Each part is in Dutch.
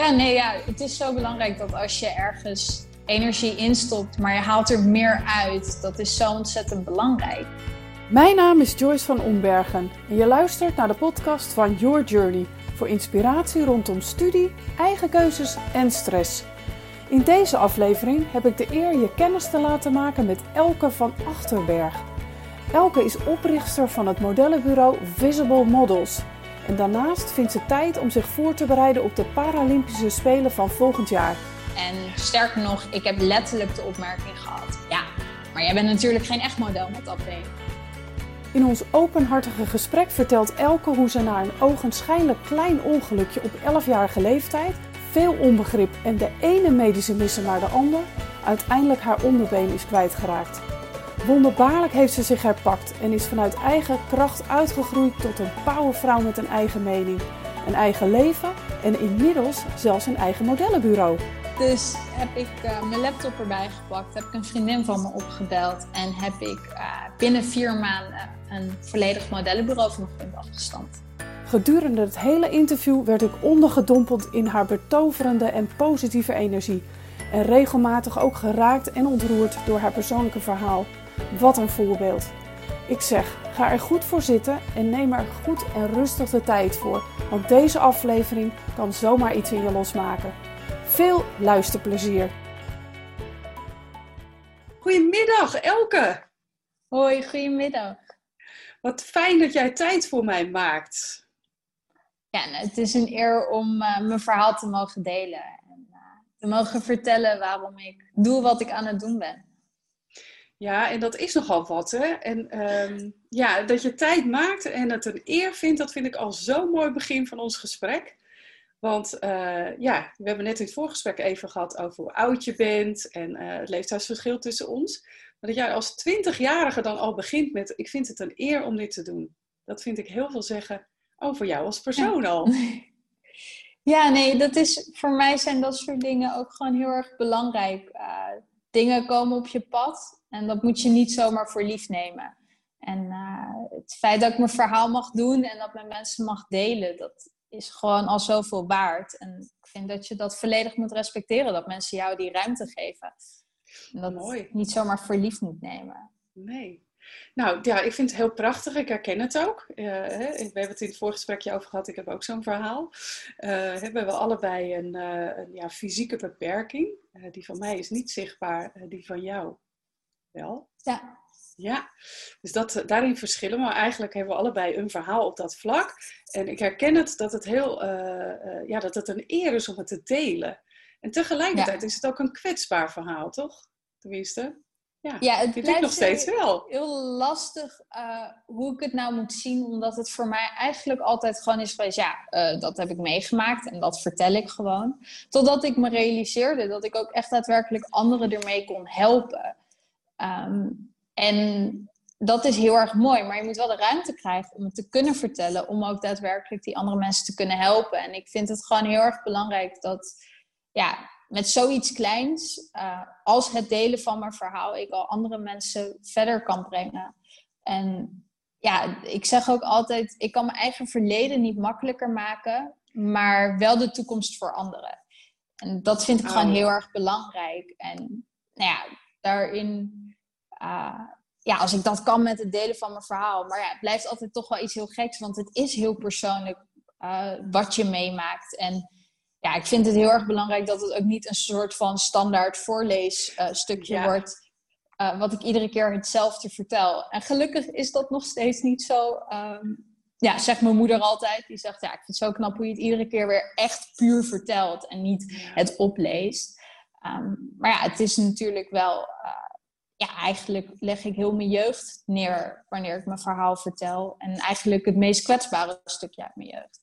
Ja, nee, ja, het is zo belangrijk dat als je ergens energie instopt, maar je haalt er meer uit, dat is zo ontzettend belangrijk. Mijn naam is Joyce van Ombergen en je luistert naar de podcast van Your Journey voor inspiratie rondom studie, eigen keuzes en stress. In deze aflevering heb ik de eer je kennis te laten maken met Elke van Achterberg. Elke is oprichter van het modellenbureau Visible Models. En daarnaast vindt ze tijd om zich voor te bereiden op de Paralympische Spelen van volgend jaar. En sterker nog, ik heb letterlijk de opmerking gehad: ja, maar jij bent natuurlijk geen echt model met dat been. In ons openhartige gesprek vertelt Elke hoe ze na een ogenschijnlijk klein ongelukje op 11-jarige leeftijd, veel onbegrip en de ene medische missen naar de ander, uiteindelijk haar onderbeen is kwijtgeraakt. Wonderbaarlijk heeft ze zich herpakt en is vanuit eigen kracht uitgegroeid tot een powervrouw met een eigen mening, een eigen leven en inmiddels zelfs een eigen modellenbureau. Dus heb ik uh, mijn laptop erbij gepakt, heb ik een vriendin van me opgebeld en heb ik uh, binnen vier maanden een volledig modellenbureau van mijn grond afgestampt. Gedurende het hele interview werd ik ondergedompeld in haar betoverende en positieve energie. En regelmatig ook geraakt en ontroerd door haar persoonlijke verhaal. Wat een voorbeeld. Ik zeg, ga er goed voor zitten en neem er goed en rustig de tijd voor. Want deze aflevering kan zomaar iets in je losmaken. Veel luisterplezier. Goedemiddag Elke. Hoi, goedemiddag. Wat fijn dat jij tijd voor mij maakt. Ja, nou, het is een eer om uh, mijn verhaal te mogen delen. En uh, te mogen vertellen waarom ik doe wat ik aan het doen ben. Ja, en dat is nogal wat, hè? En um, ja, dat je tijd maakt en het een eer vindt, dat vind ik al zo'n mooi begin van ons gesprek. Want uh, ja, we hebben net in het voorgesprek even gehad over hoe oud je bent en het leeftijdsverschil tussen ons. Maar dat jij als twintigjarige dan al begint met, ik vind het een eer om dit te doen. Dat vind ik heel veel zeggen over jou als persoon al. Ja, nee, dat is, voor mij zijn dat soort dingen ook gewoon heel erg belangrijk. Uh, dingen komen op je pad en dat moet je niet zomaar voor lief nemen. En uh, het feit dat ik mijn verhaal mag doen en dat mijn mensen mag delen, dat is gewoon al zoveel waard. En ik vind dat je dat volledig moet respecteren, dat mensen jou die ruimte geven. En dat Mooi. niet zomaar voor lief moet nemen. Nee. Nou ja, ik vind het heel prachtig. Ik herken het ook. Uh, hè, we hebben het in het voorgesprekje over gehad. Ik heb ook zo'n verhaal. Uh, hebben we allebei een, uh, een ja, fysieke beperking. die van mij is niet zichtbaar, die van jou wel. Ja. Ja, dus dat, daarin verschillen. Maar eigenlijk hebben we allebei een verhaal op dat vlak. En ik herken het dat het heel, ja, dat het een eer is om het te delen. En tegelijkertijd ja. is het ook een kwetsbaar verhaal, toch? Tenminste. Ja, ja het blijft nog steeds wel. Heel lastig uh, hoe ik het nou moet zien, omdat het voor mij eigenlijk altijd gewoon is geweest, ja, uh, dat heb ik meegemaakt en dat vertel ik gewoon. Totdat ik me realiseerde dat ik ook echt daadwerkelijk anderen ermee kon helpen. Um, en dat is heel erg mooi, maar je moet wel de ruimte krijgen om het te kunnen vertellen, om ook daadwerkelijk die andere mensen te kunnen helpen. En ik vind het gewoon heel erg belangrijk dat ja, met zoiets kleins, uh, als het delen van mijn verhaal, ik al andere mensen verder kan brengen. En ja, ik zeg ook altijd, ik kan mijn eigen verleden niet makkelijker maken, maar wel de toekomst voor anderen. En dat vind ik oh. gewoon heel erg belangrijk. En nou ja, daarin, uh, ja, als ik dat kan met het delen van mijn verhaal. Maar ja, het blijft altijd toch wel iets heel geks, want het is heel persoonlijk uh, wat je meemaakt. En ja, ik vind het heel erg belangrijk dat het ook niet een soort van standaard voorleesstukje uh, wordt. Uh, wat ik iedere keer hetzelfde vertel. En gelukkig is dat nog steeds niet zo. Um, ja, zegt mijn moeder altijd. Die zegt, ja, ik vind het zo knap hoe je het iedere keer weer echt puur vertelt. En niet ja. het opleest. Um, maar ja, het is natuurlijk wel... Uh, ja, eigenlijk leg ik heel mijn jeugd neer wanneer ik mijn verhaal vertel. En eigenlijk het meest kwetsbare stukje uit mijn jeugd.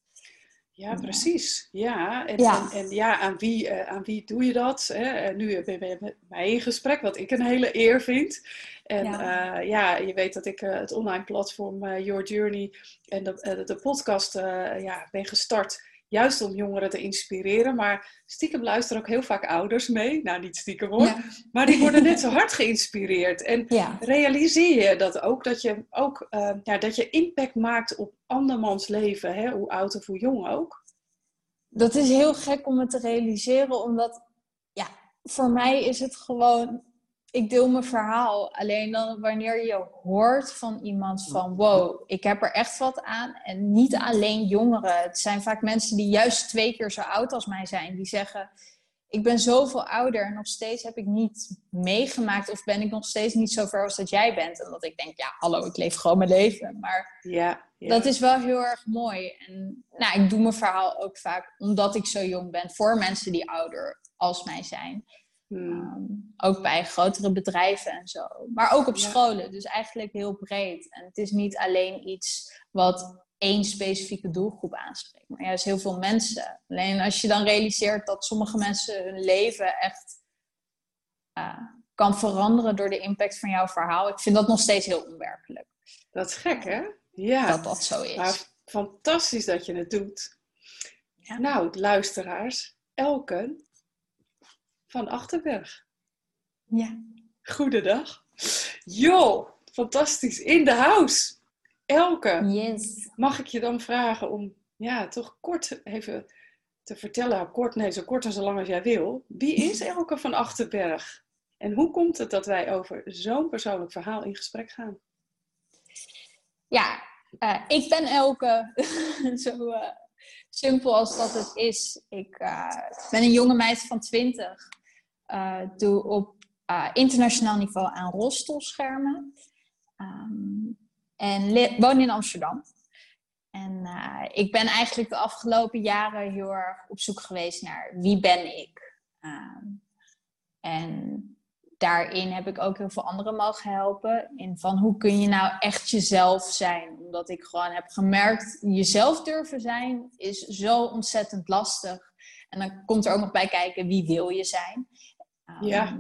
Ja, precies. Ja, en ja, en, en ja aan, wie, uh, aan wie doe je dat? Hè? Nu ben je met mij in gesprek, wat ik een hele eer vind. En ja, uh, ja je weet dat ik uh, het online platform Your Journey en de, de podcast ja, ben gestart Juist om jongeren te inspireren. Maar stiekem luisteren ook heel vaak ouders mee. Nou, niet stiekem hoor. Ja. Maar die worden net zo hard geïnspireerd. En ja. realiseer je dat ook, dat je ook uh, ja, dat je impact maakt op andermans leven. Hè? Hoe oud of hoe jong ook. dat is heel gek om het te realiseren, omdat ja, voor mij is het gewoon, ik deel mijn verhaal. Alleen dan wanneer je hoort van iemand van, wow, ik heb er echt wat aan. En niet alleen jongeren, het zijn vaak mensen die juist twee keer zo oud als mij zijn, die zeggen, ik ben zoveel ouder en nog steeds heb ik niet meegemaakt of ben ik nog steeds niet zo ver als dat jij bent. En dat ik denk, ja, hallo, ik leef gewoon mijn leven. Maar ja, dat is wel heel erg mooi. En nou, ik doe mijn verhaal ook vaak omdat ik zo jong ben voor mensen die ouder als mij zijn. Hmm. Ehm, ook bij grotere bedrijven en zo. Maar ook op scholen. Dus eigenlijk heel breed. En het is niet alleen iets wat één specifieke doelgroep aanspreekt. Maar juist heel veel mensen. Alleen als je dan realiseert dat sommige mensen hun leven echt uh, kan veranderen door de impact van jouw verhaal. Ik vind dat nog steeds heel onwerkelijk. Dat is gek, hè? Ja. Dat dat zo is. Maar fantastisch dat je het doet. Ja. Nou, luisteraars, Elke van Achterberg. Ja. Goedendag. Jo, fantastisch. In de house. Elke, yes. mag ik je dan vragen om ja, toch kort even te vertellen, kort, nee, zo kort en zo lang als jij wil. Wie is Elke van Achterberg? En hoe komt het dat wij over zo'n persoonlijk verhaal in gesprek gaan? Ja, uh, ik ben Elke. zo uh, simpel als dat het is. Ik uh, ben een jonge meid van 20. Doe op internationaal niveau aan rolstoelschermen. Um, en woon in Amsterdam. En uh, ik ben eigenlijk de afgelopen jaren heel erg op zoek geweest naar wie ben ik. Uh, en daarin heb ik ook heel veel anderen mogen helpen. In van hoe kun je nou echt jezelf zijn? Omdat ik gewoon heb gemerkt, jezelf durven zijn is zo ontzettend lastig. En dan komt er ook nog bij kijken, wie wil je zijn? Um, ja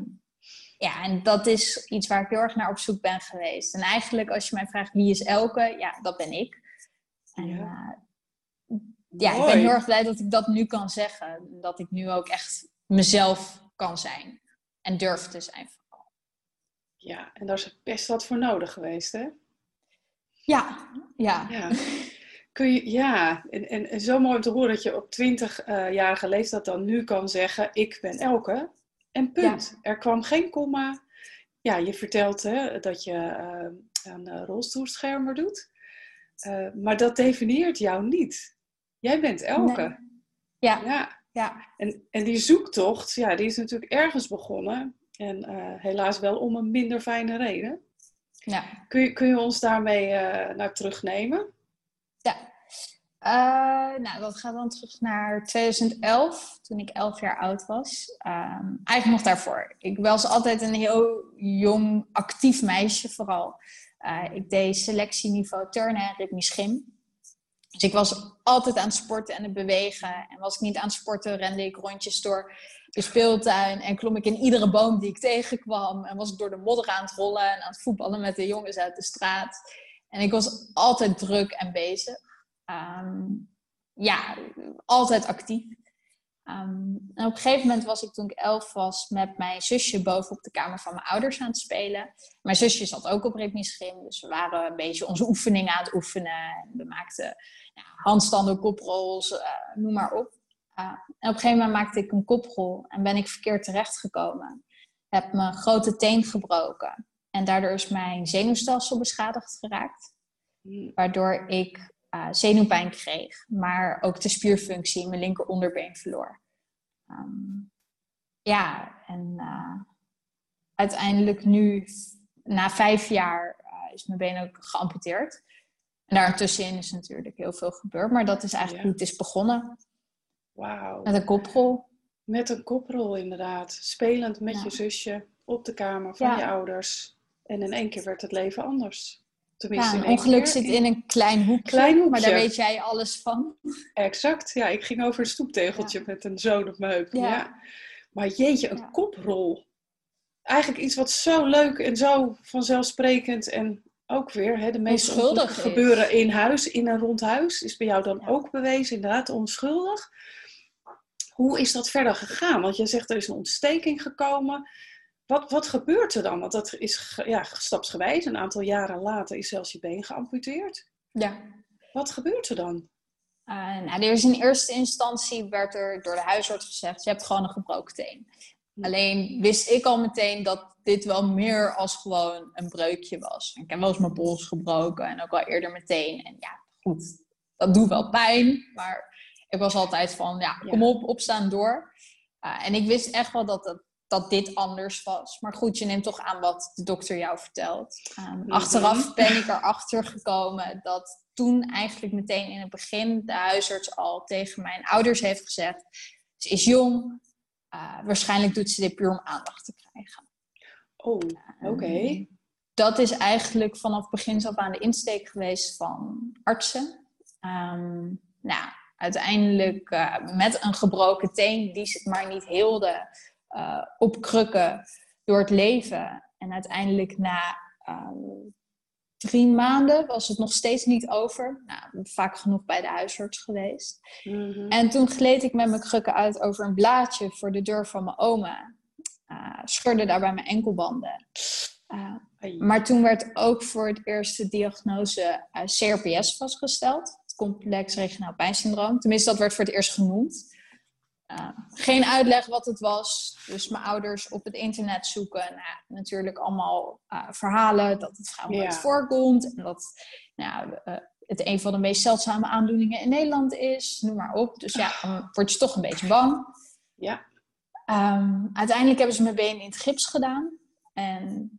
ja, en dat is iets waar ik heel erg naar op zoek ben geweest. En eigenlijk, als je mij vraagt wie is Elke, ja, dat ben ik. En ja, uh, ja ik ben heel erg blij dat ik dat nu kan zeggen. Dat ik nu ook echt mezelf kan zijn. En durf te zijn vooral. Ja, en daar is best wat voor nodig geweest, hè? Ja, ja. ja. Kun je, ja, en, en, en, zo mooi om te horen dat je op 20-jarige uh, leeftijd dan nu kan zeggen: Ik ben Elke. En punt. Er kwam geen komma. Ja, je vertelt hè, dat je uh, aan uh, rolstoelschermen doet. Uh, maar dat definieert jou niet. Jij bent Elke. Ja. ja. ja. En, en die zoektocht, ja, die is natuurlijk ergens begonnen. En helaas wel om een minder fijne reden. Ja. Kun, je, kun je ons daarmee naar terugnemen? Ja. Uh, nou, dat gaat dan terug naar 2011, toen ik 11 jaar oud was. Um, eigenlijk nog daarvoor. Ik was altijd een heel jong, actief meisje vooral. Uh, ik deed selectieniveau turnen en ritmisch gym. Dus ik was altijd aan het sporten en het bewegen. En was ik niet aan het sporten, rende ik rondjes door de speeltuin. En klom ik in iedere boom die ik tegenkwam. En was ik door de modder aan het rollen en aan het voetballen met de jongens uit de straat. En ik was altijd druk en bezig. Um, ja, altijd actief. Um, en op een gegeven moment was ik toen ik elf was met mijn zusje boven op de kamer van mijn ouders aan het spelen. Mijn zusje zat ook op ritmisch gym, dus we waren een beetje onze oefeningen aan het oefenen. We maakten ja, handstanden, koprolls, uh, noem maar op. Uh, en op een gegeven moment maakte ik een koprol en ben ik verkeerd terechtgekomen. Heb mijn grote teen gebroken en daardoor is mijn zenuwstelsel beschadigd geraakt. Hmm. Waardoor ik uh, zenuwpijn kreeg, maar ook de spierfunctie in mijn linker onderbeen verloor. Um, ja, en uh, uiteindelijk nu, na vijf jaar, uh, is mijn been ook geamputeerd. En daartussenin is natuurlijk heel veel gebeurd, maar dat is eigenlijk hoe het is begonnen. Wauw. Met een koprol. Met een koprol, inderdaad. Spelend met je zusje op de kamer van je ouders. En in één keer werd het leven anders. Tenminste, ja, een ongeluk zit in een klein hoekje, klein hoekje, maar daar weet jij alles van. Exact, ja. Ik ging over een stoeptegeltje met een zoon op mijn heup. Ja. Maar jeetje, een koprol. Eigenlijk iets wat zo leuk en zo vanzelfsprekend en ook weer, hè, de meeste onschuldig gebeuren in huis, in en rond huis. Is bij jou dan ook bewezen, inderdaad, onschuldig. Hoe is dat verder gegaan? Want je zegt er is een ontsteking gekomen. Wat, wat gebeurt er dan? Want dat is ja, stapsgewijs. Een aantal jaren later is zelfs je been geamputeerd. Ja. Wat gebeurt er dan? Uh, nou, er is in eerste instantie werd er door de huisarts gezegd: je hebt gewoon een gebroken teen. Hm. Alleen wist ik al meteen dat dit wel meer als gewoon een breukje was. Ik heb wel eens mijn pols gebroken en ook al eerder meteen. En ja, goed, dat doet wel pijn, maar ik was altijd van, ja, kom op, opstaan door. Uh, en ik wist echt wel dat, dat, dat dit anders was. Maar goed, je neemt toch aan wat de dokter jou vertelt. Um, Achteraf ben ik erachter gekomen dat toen eigenlijk meteen in het begin de huisarts al tegen mijn ouders heeft gezegd: ze is jong, uh, waarschijnlijk doet ze dit puur om aandacht te krijgen. Oh, oké. Ehm, dat is eigenlijk vanaf begin af aan de insteek geweest van artsen. Um, nou, uiteindelijk uh, met een gebroken teen, die ze maar niet hielden, uh, op krukken door het leven. En uiteindelijk na um, drie maanden was het nog steeds niet over. Nou, vaak genoeg bij de huisarts geweest. Mm -hmm. En toen gleed ik met mijn krukken uit over een blaadje voor de deur van mijn oma. Uh, scheurde daarbij mijn enkelbanden. Uh, maar toen werd ook voor het eerst de diagnose uh, CRPS vastgesteld. Het complex regionaal pijnsyndroom. Tenminste, dat werd voor het eerst genoemd. Uh, geen uitleg wat het was. Dus mijn ouders op het internet zoeken. Nou, natuurlijk allemaal uh, verhalen dat het vrouwen yeah. voorkomt. En dat nou, uh, het een van de meest zeldzame aandoeningen in Nederland is. Noem maar op. Dus ja, dan word je toch een beetje bang. Ja. Um, uiteindelijk hebben ze mijn been in het gips gedaan. En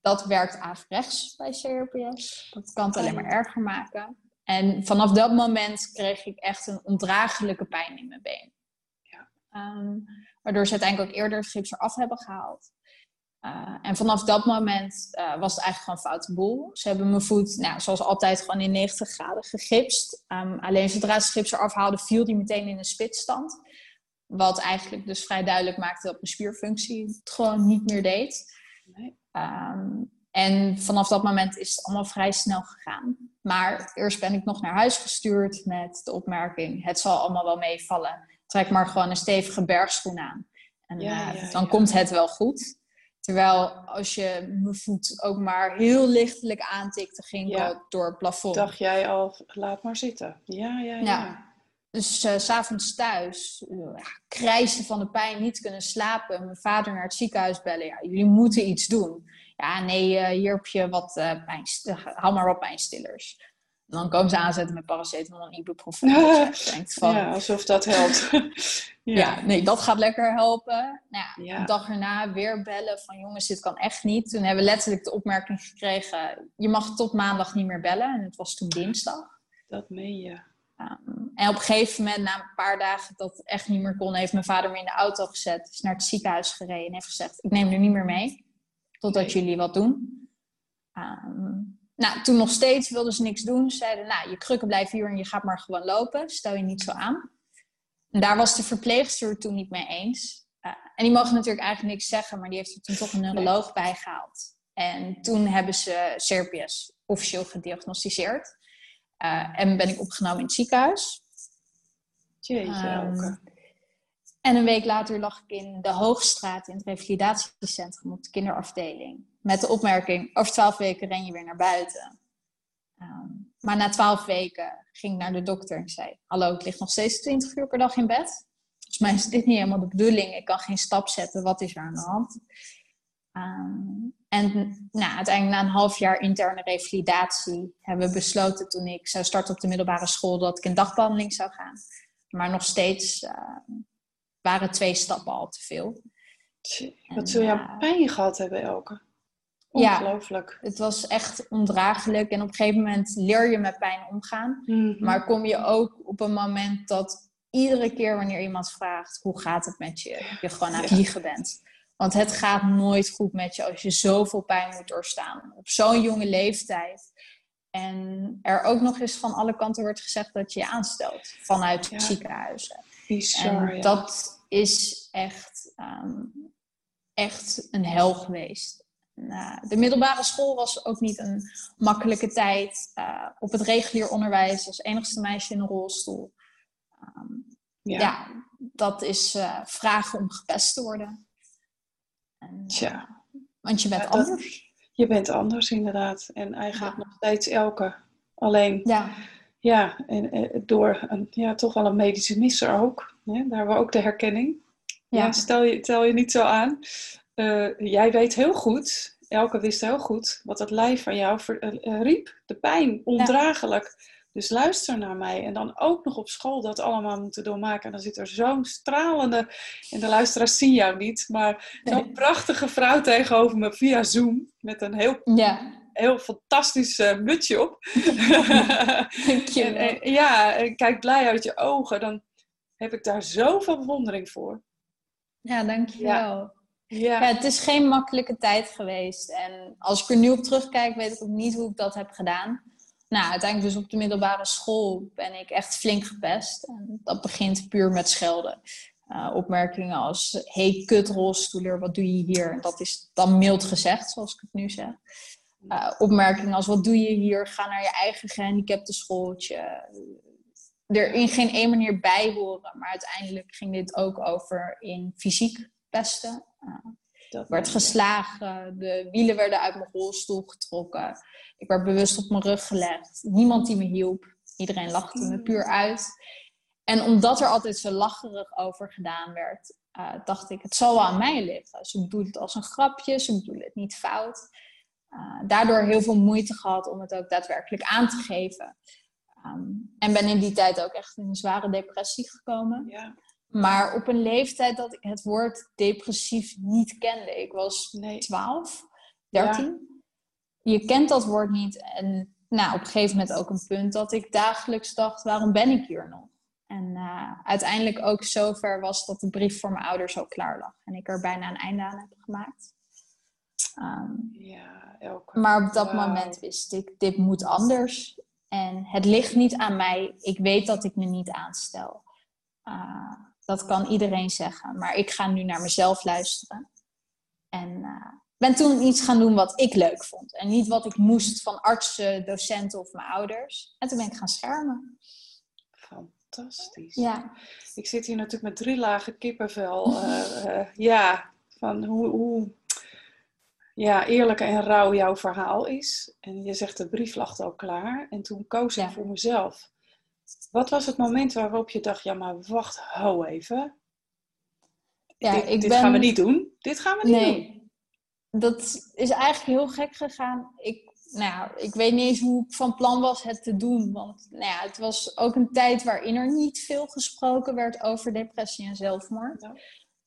dat werkt averechts bij CRPS. Dat kan het alleen maar erger maken. En vanaf dat moment kreeg ik echt een ondraaglijke pijn in mijn been. Um, waardoor ze uiteindelijk ook eerder het gips eraf hebben gehaald. Uh, en vanaf dat moment uh, was het eigenlijk gewoon foute boel. Ze hebben mijn voet, nou, zoals altijd, gewoon in 90 graden gegipst. Um, alleen zodra ze het gips eraf haalden, viel die meteen in een spitstand. Wat eigenlijk dus vrij duidelijk maakte dat mijn spierfunctie het gewoon niet meer deed. Nee. Um, en vanaf dat moment is het allemaal vrij snel gegaan. Maar eerst ben ik nog naar huis gestuurd met de opmerking: het zal allemaal wel meevallen trek maar gewoon een stevige bergschoen aan. En ja, ja, dan ja. komt het wel goed. Terwijl als je mijn voet ook maar heel lichtelijk aantikte, ging ja. door het plafond. Dacht jij al, laat maar zitten. Ja, ja, ja. Dus uh, s'avonds thuis, uh, krijsen van de pijn, niet kunnen slapen. Mijn vader naar het ziekenhuis bellen. Ja, jullie moeten iets doen. Ja, nee, uh, hier heb je wat pijn. Haal maar wat pijnstillers dan komen ze aanzetten met paracetamol en ibuprofen. denkt van, ja, alsof dat helpt. ja. ja. nee, dat gaat lekker helpen. Nou ja, ja. Een dag erna weer bellen van jongens, dit kan echt niet. Toen hebben we letterlijk de opmerking gekregen, je mag tot maandag niet meer bellen. En het was toen dinsdag. Dat meen je. Um, en op een gegeven moment, na een paar dagen dat het echt niet meer kon, heeft mijn vader me in de auto gezet, is naar het ziekenhuis gereden en heeft gezegd, ik neem er niet meer mee, totdat nee. jullie wat doen. Um, nou, toen nog steeds wilden ze niks doen. Ze zeiden, nou, je krukken blijven hier en je gaat maar gewoon lopen. Stel je niet zo aan. En daar was de verpleegster toen niet mee eens. Uh, en die mogen natuurlijk eigenlijk niks zeggen, maar die heeft er toen toch een neuroloog nee. bij gehaald. En toen hebben ze CRPS officieel gediagnosticeerd. Uh, en ben ik opgenomen in het ziekenhuis. Jeetje, um, En een week later lag ik in de Hoogstraat in het revalidatiecentrum op de kinderafdeling. Met de opmerking, over twaalf weken ren je weer naar buiten. Um, maar na twaalf weken ging ik naar de dokter en zei... Hallo, ik lig nog steeds 20 uur per dag in bed. Volgens mij is dit niet helemaal de bedoeling. Ik kan geen stap zetten. Wat is er aan de hand? Um, en nou, uiteindelijk na een half jaar interne revalidatie... hebben we besloten toen ik zou starten op de middelbare school... dat ik in dagbehandeling zou gaan. Maar nog steeds uh, waren twee stappen al te veel. Wat zul je aan pijn gehad hebben, Elke? Ongelooflijk. Ja, het was echt ondraaglijk. En op een gegeven moment leer je met pijn omgaan. Mm -hmm. Maar kom je ook op een moment dat iedere keer wanneer iemand vraagt hoe gaat het met je, je gewoon aan het liegen bent. Want het gaat nooit goed met je als je zoveel pijn moet doorstaan. Op zo'n jonge leeftijd. En er ook nog eens van alle kanten wordt gezegd dat je je aanstelt vanuit ja. ziekenhuizen. Bizar, en dat is echt, um, echt een hel geweest. Nou, de middelbare school was ook niet een makkelijke tijd. Uh, op het regulier onderwijs als enigste meisje in een rolstoel. Um, ja. ja. dat is uh, vragen om gepest te worden. En, Tja. Want je bent ja, anders. Je bent anders, inderdaad. En eigenlijk ja. nog steeds elke. Alleen, ja. ja, en door een, ja, toch wel een medische misser ook. Hè? Daar hebben we ook de herkenning. Ja. stel, je, tel je niet zo aan. Jij weet heel goed, Elke wist heel goed, wat het lijf van jou riep. De pijn, ondraaglijk. Dus luister naar mij. En dan ook nog op school dat allemaal moeten doormaken. En dan zit er zo'n stralende, en de luisteraars zien jou niet, maar zo'n prachtige vrouw tegenover me via Zoom. Met een heel, ja. heel fantastisch uh, mutsje op. Dank je en, ja, en kijk blij uit je ogen. Dan heb ik daar zoveel bewondering voor. Ja, dankjewel. Ja. Ja. het is geen makkelijke tijd geweest. En als ik er nu op terugkijk, weet ik ook niet hoe ik dat heb gedaan nou, uiteindelijk dus op de middelbare school ben ik echt flink gepest. En dat begint puur met schelden. Uh, opmerkingen als, hey kutrolstoeler, wat doe je hier? En dat is dan mild gezegd, zoals ik het nu zeg. Uh, opmerkingen als, wat doe je hier? Ga naar je eigen gehandicapte schooltje. Er in geen één manier bij horen. Maar uiteindelijk ging dit ook over in fysiek pesten. Uh, dat werd geslagen, de wielen werden uit mijn rolstoel getrokken. Ik werd bewust op mijn rug gelegd. Niemand die me hielp. Iedereen lachte me puur uit. En omdat er altijd zo lacherig over gedaan werd, uh, dacht ik, het zal wel aan mij liggen. Ze bedoelt het als een grapje, ze bedoelen het niet fout. Uh, daardoor heel veel moeite gehad om het ook daadwerkelijk aan te geven. Um, en ben in die tijd ook echt in een zware depressie gekomen. Ja. Maar op een leeftijd dat ik het woord depressief niet kende. Ik was nee. 12, 13. Je kent dat woord niet. En nou, op een gegeven moment ook een punt dat ik dagelijks dacht: waarom ben ik hier nog? En uh, uiteindelijk ook zover was dat de brief voor mijn ouders ook klaar lag. En ik er bijna een einde aan heb gemaakt. Um, ja, elke... Maar op dat moment wist ik: dit moet anders. En het ligt niet aan mij. Ik weet dat ik me niet aanstel. Uh, dat kan iedereen zeggen. Maar ik ga nu naar mezelf luisteren. En uh, ben toen iets gaan doen wat ik leuk vond. En niet wat ik moest van artsen, docenten of mijn ouders. En toen ben ik gaan schermen. Fantastisch. Ja. Ik zit hier natuurlijk met drie lagen kippenvel. Uh, uh, ja, van hoe, hoe ja, eerlijk en rauw jouw verhaal is. En je zegt de brief lag al klaar. En toen koos ik voor mezelf. Wat was het moment waarop je dacht, ja maar wacht, hou even. Ja, dit, ik dit gaan we niet doen. Dit gaan we niet nee, doen. Dat is eigenlijk heel gek gegaan. Ik, nou, ik weet niet eens hoe ik van plan was het te doen. Want nou ja, het was ook een tijd waarin er niet veel gesproken werd over depressie en zelfmoord.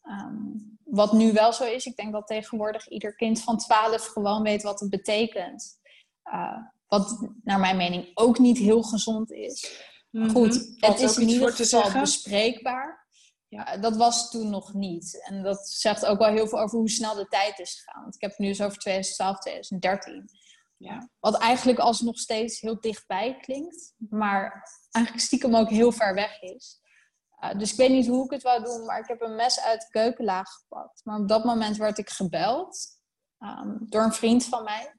Ehm, wat nu wel zo is. Ik denk dat tegenwoordig ieder kind van 12 gewoon weet wat het betekent. Uh, wat naar mijn mening ook niet heel gezond is. Mhm. Goed, het is in ieder geval bespreekbaar. Ja, dat was toen nog niet. En dat zegt ook wel heel veel over hoe snel de tijd is gegaan. Want ik heb het nu eens over 2012, 2013. Ja. Wat eigenlijk alsnog steeds heel dichtbij klinkt. Maar eigenlijk stiekem ook heel ver weg is. Uh, dus ik weet niet hoe ik het wou doen. Maar ik heb een mes uit de keukenlaag gepakt. Maar op dat moment werd ik gebeld. Um, door een vriend van mij.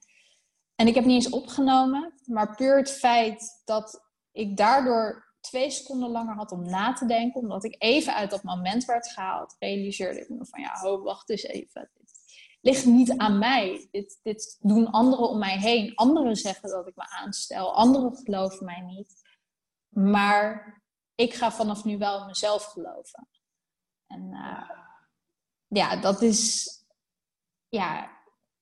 En ik heb niet eens opgenomen. Maar puur het feit dat ik daardoor twee seconden langer had om na te denken, omdat ik even uit dat moment werd gehaald, realiseerde ik me van ja, ho, wacht eens even. Dit ligt niet aan mij. Dit, dit doen anderen om mij heen. Anderen zeggen dat ik me aanstel. Anderen geloven mij niet. Maar ik ga vanaf nu wel mezelf geloven. En uh, ja, dat is ja,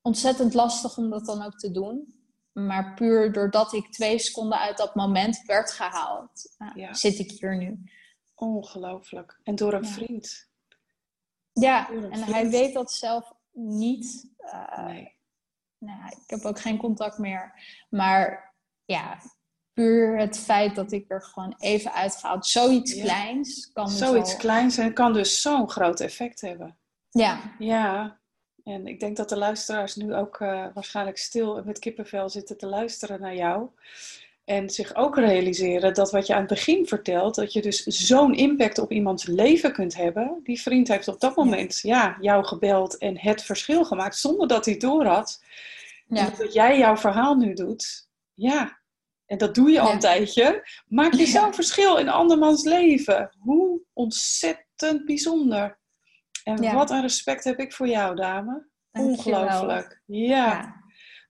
ontzettend lastig om dat dan ook te doen. Maar puur doordat ik twee seconden uit dat moment werd gehaald, uh, zit ik hier nu. Ongelooflijk. En door een vriend. Ja, en hij weet dat zelf niet. Uh, nee. Nou, ik heb ook geen contact meer. Maar ja, puur het feit dat ik er gewoon even uitgehaald. Zoiets kleins kan dus Zoiets kleins en kan dus zo'n groot effect hebben. Ja. Ja, en ik denk dat de luisteraars nu ook uh, waarschijnlijk stil met kippenvel zitten te luisteren naar jou. En zich ook realiseren dat wat je aan het begin vertelt, dat je dus zo'n impact op iemands leven kunt hebben. Die vriend heeft op dat moment ja. jou gebeld en het verschil gemaakt zonder dat hij door had. Ja. dat jij jouw verhaal nu doet, ja, en dat doe je al een tijdje, maak je zo'n verschil in andermans leven. Hoe ontzettend bijzonder. En wat een respect heb ik voor jou, dame. Ongelooflijk. Ja.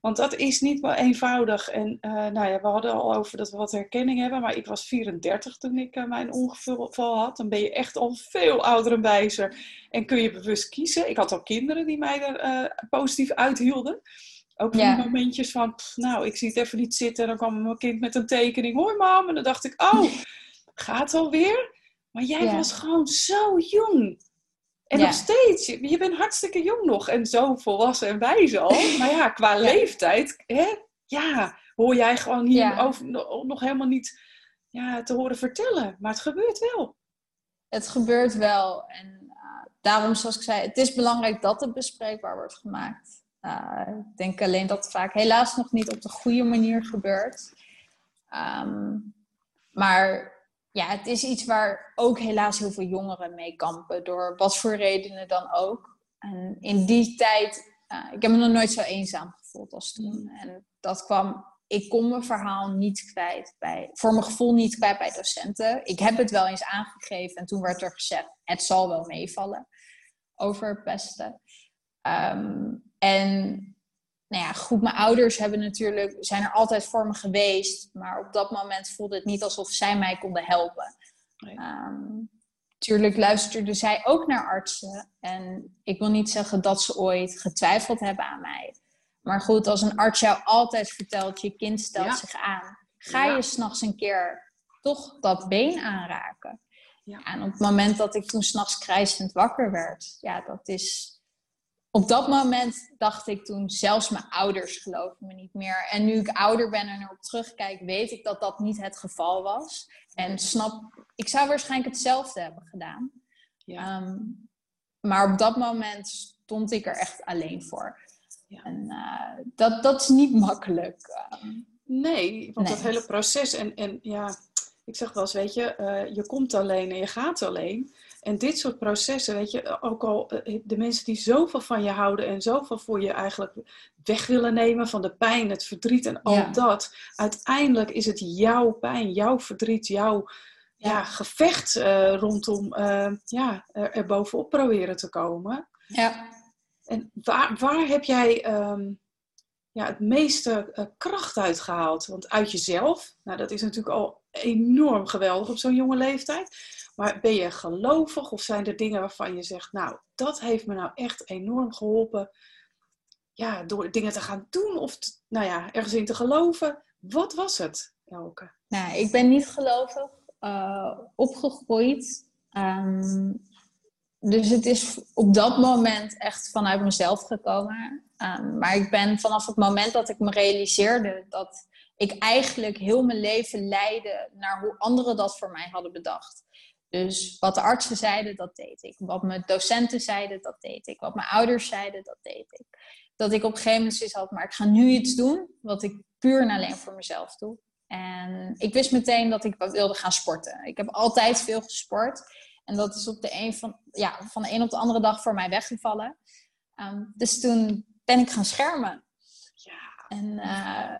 Want dat is niet wel eenvoudig. En uh, nou ja, we hadden al over dat we wat herkenning hebben. Maar ik was 34 toen ik uh, mijn ongeval had. Dan ben je echt al veel ouder en wijzer. En kun je bewust kiezen. Ik had al kinderen die mij er uh, positief uithielden. Ook van ja. momentjes van, pff, nou, ik zie het even niet zitten. En dan kwam mijn kind met een tekening. Hoi mam. En dan dacht ik, oh, gaat alweer? Maar jij ja. was gewoon zo jong. En ja. nog steeds, je, je, bent hartstikke jong nog en zo volwassen en wijs al. Maar ja, qua ja. leeftijd, hè, ja, hoor jij gewoon hier ja. over, nog helemaal niet ja, te horen vertellen. Maar het gebeurt wel. Het gebeurt wel. En uh, daarom, zoals ik zei, het is belangrijk dat het bespreekbaar wordt gemaakt. Uh, ik denk alleen dat het vaak helaas nog niet op de goede manier gebeurt. Um, maar ja, het is iets waar ook helaas heel veel jongeren mee kampen, door wat voor redenen dan ook. En in die tijd, uh, ik heb me nog nooit zo eenzaam gevoeld als toen. En dat kwam, ik kon mijn verhaal niet kwijt bij, voor mijn gevoel niet kwijt bij docenten. Ik heb het wel eens aangegeven en toen werd er gezegd, het zal wel meevallen over pesten. Um, en nou ja, goed, mijn ouders hebben natuurlijk, zijn er altijd voor me geweest. Maar op dat moment voelde het niet alsof zij mij konden helpen. Nee. Um, tuurlijk luisterden zij ook naar artsen. En ik wil niet zeggen dat ze ooit getwijfeld hebben aan mij. Maar goed, als een arts jou altijd vertelt, je kind stelt ja. zich aan. Ga ja. je s'nachts een keer toch dat been aanraken. Ja. En op het moment dat ik toen s'nachts krijzend wakker werd, ja, dat is op dat moment dacht ik toen, zelfs mijn ouders geloven me niet meer. En nu ik ouder ben en erop terugkijk, weet ik dat dat niet het geval was. En snap, ik zou waarschijnlijk hetzelfde hebben gedaan. Ja. Um, maar op dat moment stond ik er echt alleen voor. Ja. En uh, dat, dat is niet makkelijk. Um, nee, want nee. dat hele proces en, en ja, ik zeg wel eens, weet je, uh, je komt alleen en je gaat alleen. En dit soort processen, weet je, ook al eh, de mensen die zoveel van je houden en zoveel voor je eigenlijk weg willen nemen van de pijn, het verdriet en al ja. dat. Uiteindelijk is het jouw pijn, jouw verdriet, jouw ja. ja gevecht uh, rondom uh, ja, er, er, bovenop proberen te komen. Ja. En waar, waar heb jij um, ja, het meeste uh, kracht uit gehaald? Want uit jezelf, nou dat is natuurlijk al enorm geweldig op zo'n jonge leeftijd. Maar ben je gelovig of zijn er dingen waarvan je zegt, nou, dat heeft me nou echt enorm geholpen. Ja, door dingen te gaan doen of nou ja, ergens in te geloven. Wat was het, Elke? Nou, ik ben niet gelovig uh, opgegroeid. Um, dus het is op dat moment echt vanuit mezelf gekomen. Um, maar ik ben vanaf het moment dat ik me realiseerde dat ik eigenlijk heel mijn leven leidde naar hoe anderen dat voor mij hadden bedacht. Dus wat de artsen zeiden, dat deed ik. Wat mijn docenten zeiden, dat deed ik. Wat mijn ouders zeiden, dat deed ik. Dat ik op een gegeven moment zoiets had, maar ik ga nu iets doen wat ik puur en alleen voor mezelf doe. En ik wist meteen dat ik wilde gaan sporten. Ik heb altijd veel gesport. En dat is op de een van, ja, van de een op de andere dag voor mij weggevallen. Um, dus toen ben ik gaan schermen. Ja. En uh,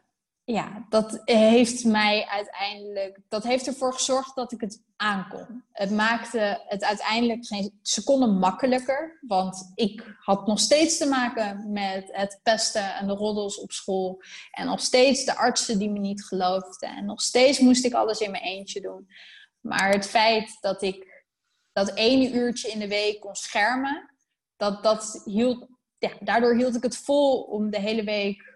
ja, dat heeft mij uiteindelijk, dat heeft ervoor gezorgd dat ik het aankon. Het maakte het uiteindelijk geen seconde makkelijker, want ik had nog steeds te maken met het pesten en de roddels op school. En nog steeds de artsen die me niet geloofden. En nog steeds moest ik alles in mijn eentje doen. Maar het feit dat ik dat ene uurtje in de week kon schermen, dat, dat hield, ja, daardoor hield ik het vol om de hele week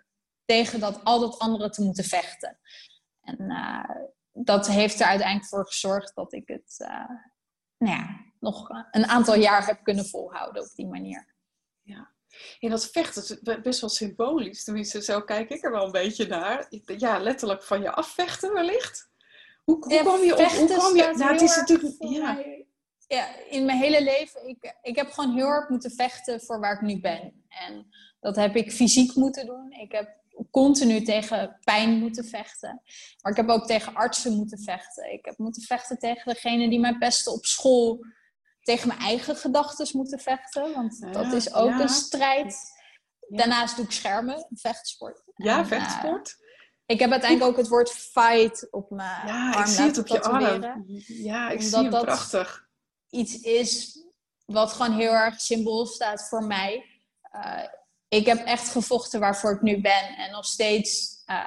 tegen dat, al dat andere te moeten vechten. En uh, dat heeft er uiteindelijk voor gezorgd dat ik het uh, nou ja, nog een aantal jaar heb kunnen volhouden op die manier. Ja. En dat vechten is best wel symbolisch. Tenminste, zo kijk ik er wel een beetje naar. Ja, letterlijk van je afvechten wellicht. Hoe, hoe ja, kwam je op? Hoe kwam je? Nou, het is natuurlijk. Ja. Mij, ja, in mijn hele leven. Ik, ik heb gewoon heel hard moeten vechten voor waar ik nu ben. En dat heb ik fysiek moeten doen. Ik heb continu tegen pijn moeten vechten. Maar ik heb ook tegen artsen moeten vechten. Ik heb moeten vechten tegen degene die mij pesten op school. Tegen mijn eigen gedachten moeten vechten. Want ja, dat is ook ja. een strijd. Daarnaast doe ik schermen, vechtsport. Ja, en, vechtsport. Uh, ik heb uiteindelijk ook het woord fight op mijn ja, arm ik zie het op je arm. Ja, ik zie het prachtig. iets is wat gewoon heel erg symbool staat voor mij. Uh, ik heb echt gevochten waarvoor ik nu ben. En nog steeds uh,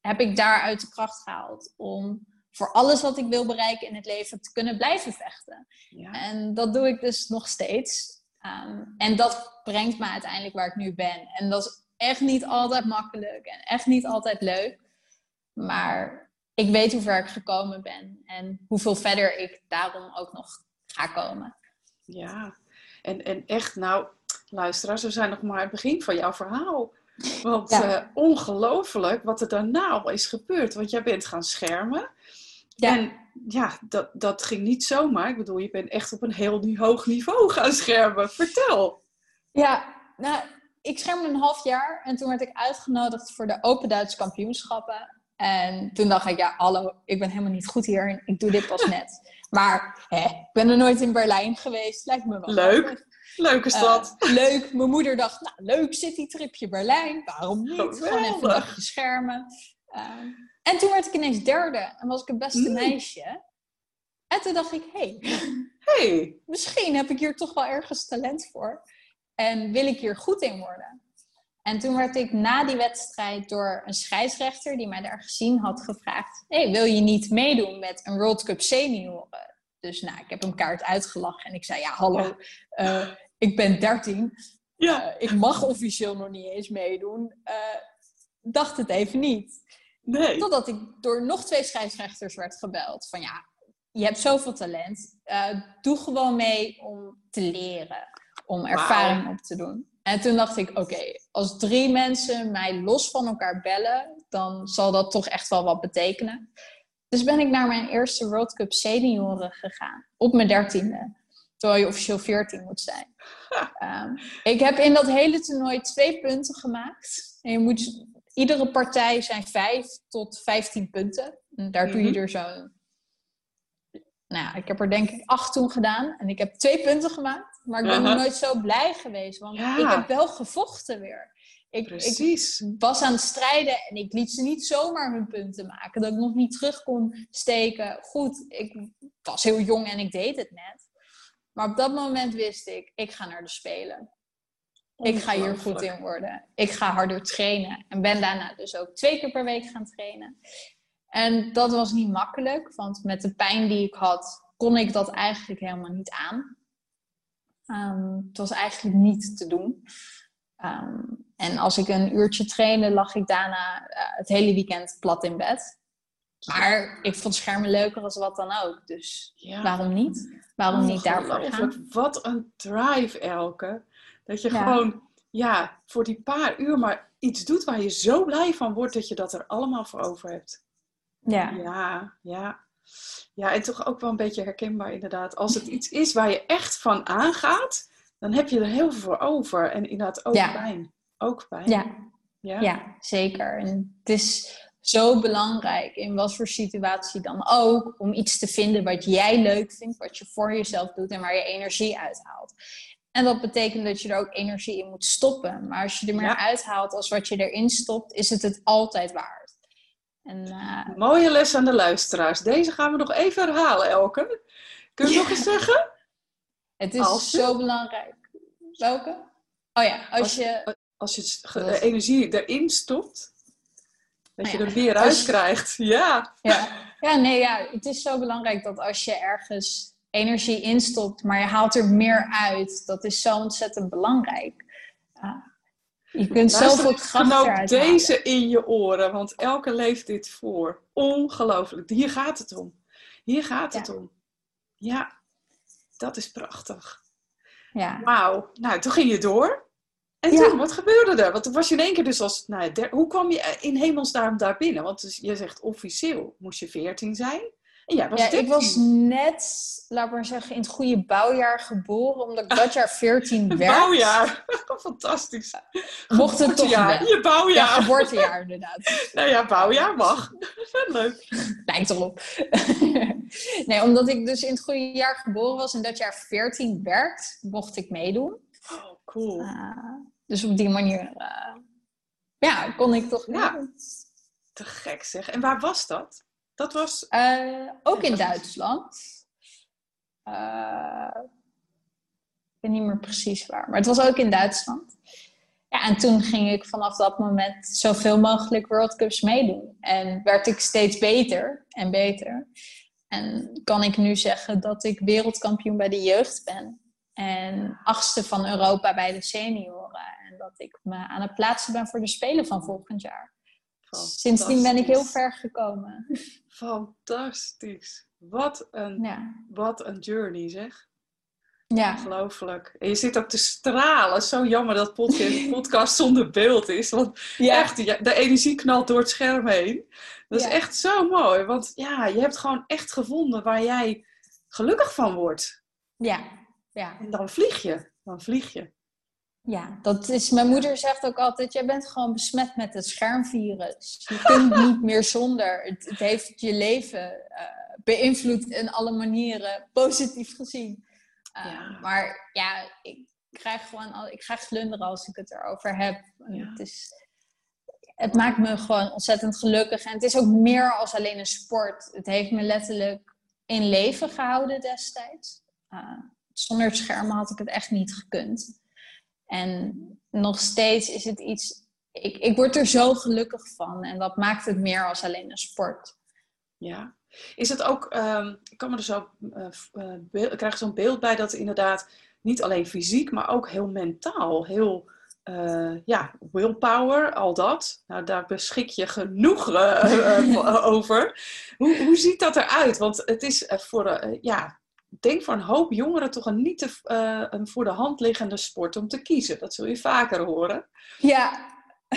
heb ik daaruit de kracht gehaald om voor alles wat ik wil bereiken in het leven te kunnen blijven vechten. Ja. En dat doe ik dus nog steeds. Ehm, en dat brengt me uiteindelijk waar ik nu ben. En dat is echt niet altijd makkelijk en echt niet altijd leuk. Maar ik weet hoe ver ik gekomen ben en hoeveel verder ik daarom ook nog ga komen. Ja, en, en echt, nou, luisteraars, we zijn nog maar het begin van jouw verhaal. Want ja. uh, ongelooflijk wat er daarna al is gebeurd. Want jij bent gaan schermen. Ja. En ja, dat, dat ging niet zomaar. Ik bedoel, je bent echt op een heel hoog niveau gaan schermen. Vertel. Ja, nou, ik schermde een half jaar en toen werd ik uitgenodigd voor de Open Duitse kampioenschappen. En toen dacht ik, ja, hallo, ik ben helemaal niet goed hier en ik doe dit pas net. Maar hè, ik ben er nooit in Berlijn geweest, lijkt me wel leuk. Leuke eh, stad. leuk. Mijn moeder dacht, nou, leuk citytripje Berlijn. Waarom niet? Gewoon even een dagje schermen. Ehm, en toen werd ik ineens derde en was ik het beste mm. meisje. En toen dacht ik, hé, hey, hey. misschien heb ik hier toch wel ergens talent voor. En wil ik hier goed in worden. En toen werd ik na die wedstrijd door een scheidsrechter die mij daar gezien had gevraagd: hey, wil je niet meedoen met een World Cup senioren? Dus nou, ik heb hem kaart uitgelachen en ik zei: Ja, hallo, uh, ik ben 13. Ja. Uh, ik mag officieel nog niet eens meedoen. Uh, dacht het even niet. Nee. Totdat ik door nog twee scheidsrechters werd gebeld: van ja, je hebt zoveel talent. doe gewoon mee om te leren, om ervaring op te doen. En toen dacht ik, oké, als drie mensen mij los van elkaar bellen, dan zal dat toch echt wel wat betekenen. Dus ben ik naar mijn eerste World Cup senioren gegaan, op mijn dertiende. Terwijl je officieel veertien moet zijn. Um, ik heb in dat hele toernooi twee punten gemaakt. En je moet, iedere partij zijn vijf tot vijftien punten. En daar doe je mhm. er zo nou ik heb er denk ik acht toen gedaan. En ik heb twee punten gemaakt. Maar ik ben nog nooit zo blij geweest. Want ik heb wel gevochten weer. Ik, Precies. ik was aan het strijden en ik liet ze niet zomaar hun punten maken. Dat ik nog niet terug kon steken. Goed, ik was heel jong en ik deed het net. Maar op dat moment wist ik, ik ga naar de Spelen. Ik ga hier goed in worden. Ik ga harder trainen. En ben daarna dus ook twee keer per week gaan trainen. En dat was niet makkelijk, want met de pijn die ik had, kon ik dat eigenlijk helemaal niet aan. Um, het was eigenlijk niet te doen. Um, en als ik een uurtje trainde, lag ik daarna uh, het hele weekend plat in bed. Maar ik vond schermen leuker als wat dan ook. Dus ja. waarom niet? Waarom niet daarvoor gaan? Wat een drive, Elke. Dat je gewoon ja, voor die paar uur maar iets doet waar je zo blij van wordt dat je dat er allemaal voor over hebt. Ja. Ja, ja. Ja, en toch ook wel een beetje herkenbaar inderdaad. Als het iets is waar je echt van aangaat, dan heb je er heel veel voor over. En inderdaad ook pijn. Ook pijn. Ja. ja. Ja. zeker. En het is zo belangrijk in wat voor situatie dan ook, om iets te vinden wat jij leuk vindt, wat je voor jezelf doet en waar je energie uithaalt. En dat betekent dat je er ook energie in moet stoppen. Maar als je er meer uithaalt als wat je erin stopt, is het het altijd waard. En, uh... Mooie les aan de luisteraars. Deze gaan we nog even herhalen, Elke. Kun je nog eens zeggen? Het is zo belangrijk. Welke? Oh ja, als, als je... Als je energie erin stopt, dat oh je er weer uit krijgt. Ja. ja. Ja, nee, ja. Het is zo belangrijk dat als je ergens energie instopt, maar je haalt er meer uit, dat is zo ontzettend belangrijk. Uh, je kunt zoveel kracht eruit deze in je oren, want elke leeft dit voor. Ongelooflijk. Hier gaat het om. Hier gaat het om. Ja, dat is prachtig. Ja. Wauw. Nou, toen ging je door. En toen, wat gebeurde er? Want toen was je in één keer dus als... Nou, hoe kwam je in hemelsnaam daar binnen? Want dus, je zegt officieel moest je 14 zijn. Ja, was ik was net, laat maar zeggen, in het goede bouwjaar geboren, omdat ik dat jaar 14 werd. Bouwjaar, fantastisch. Mocht het toch Je bouwjaar. Ja, geboortejaar inderdaad. nou ja, bouwjaar mag. Leuk. Lijkt erop. nee, omdat ik dus in het goede jaar geboren was en dat jaar 14 werd, mocht ik meedoen. Oh, cool. Uh, dus op die manier, uh, ja, kon ik toch ja. Te gek zeg. En waar was dat? Dat was... Uh, ook in Duitsland. Uh, ik weet niet meer precies waar, maar het was ook in Duitsland. ja, en toen ging ik vanaf dat moment zoveel mogelijk World Cups meedoen. En werd ik steeds beter en beter. En kan ik nu zeggen dat ik wereldkampioen bij de jeugd ben. En achtste van Europa bij de senioren. Dat ik me aan het plaatsen ben voor de Spelen van volgend jaar. Sindsdien ben ik heel ver gekomen. Fantastisch. Wat een, ja. wat een journey zeg. Ja. Ongelooflijk. En je zit ook te stralen. Zo jammer dat podcast, podcast zonder beeld is. Want echt, de energie knalt door het scherm heen. Dat is echt zo mooi. Want ja, je hebt gewoon echt gevonden waar jij gelukkig van wordt. Ja. ja. En dan vlieg je. Dan vlieg je. Ja, dat is, mijn moeder zegt ook altijd, jij bent gewoon besmet met het schermvirus. Je kunt niet meer zonder. Het, het heeft je leven uh, beïnvloed in alle manieren, positief gezien. Uh, Maar ja, ik krijg gewoon al, ik krijg glunderen als ik het erover heb. Ja. Het, is, het maakt me gewoon ontzettend gelukkig. En het is ook meer als alleen een sport. Het heeft me letterlijk in leven gehouden destijds. Uh, zonder schermen had ik het echt niet gekund. En nog steeds is het iets. Ik, ik word er zo gelukkig van. En dat maakt het meer als alleen een sport. Ja. Is het ook, um, ik kan me er zo, uh, ik krijg zo'n beeld bij dat inderdaad niet alleen fysiek, maar ook heel mentaal, heel, uh, ja, willpower, al dat. Nou, daar beschik je genoeg over. Hoe, hoe ziet dat eruit? Want het is voor, ja, denk voor een hoop jongeren toch een niet te, uh, een voor de hand liggende sport om te kiezen. Dat zul je vaker horen. Ja.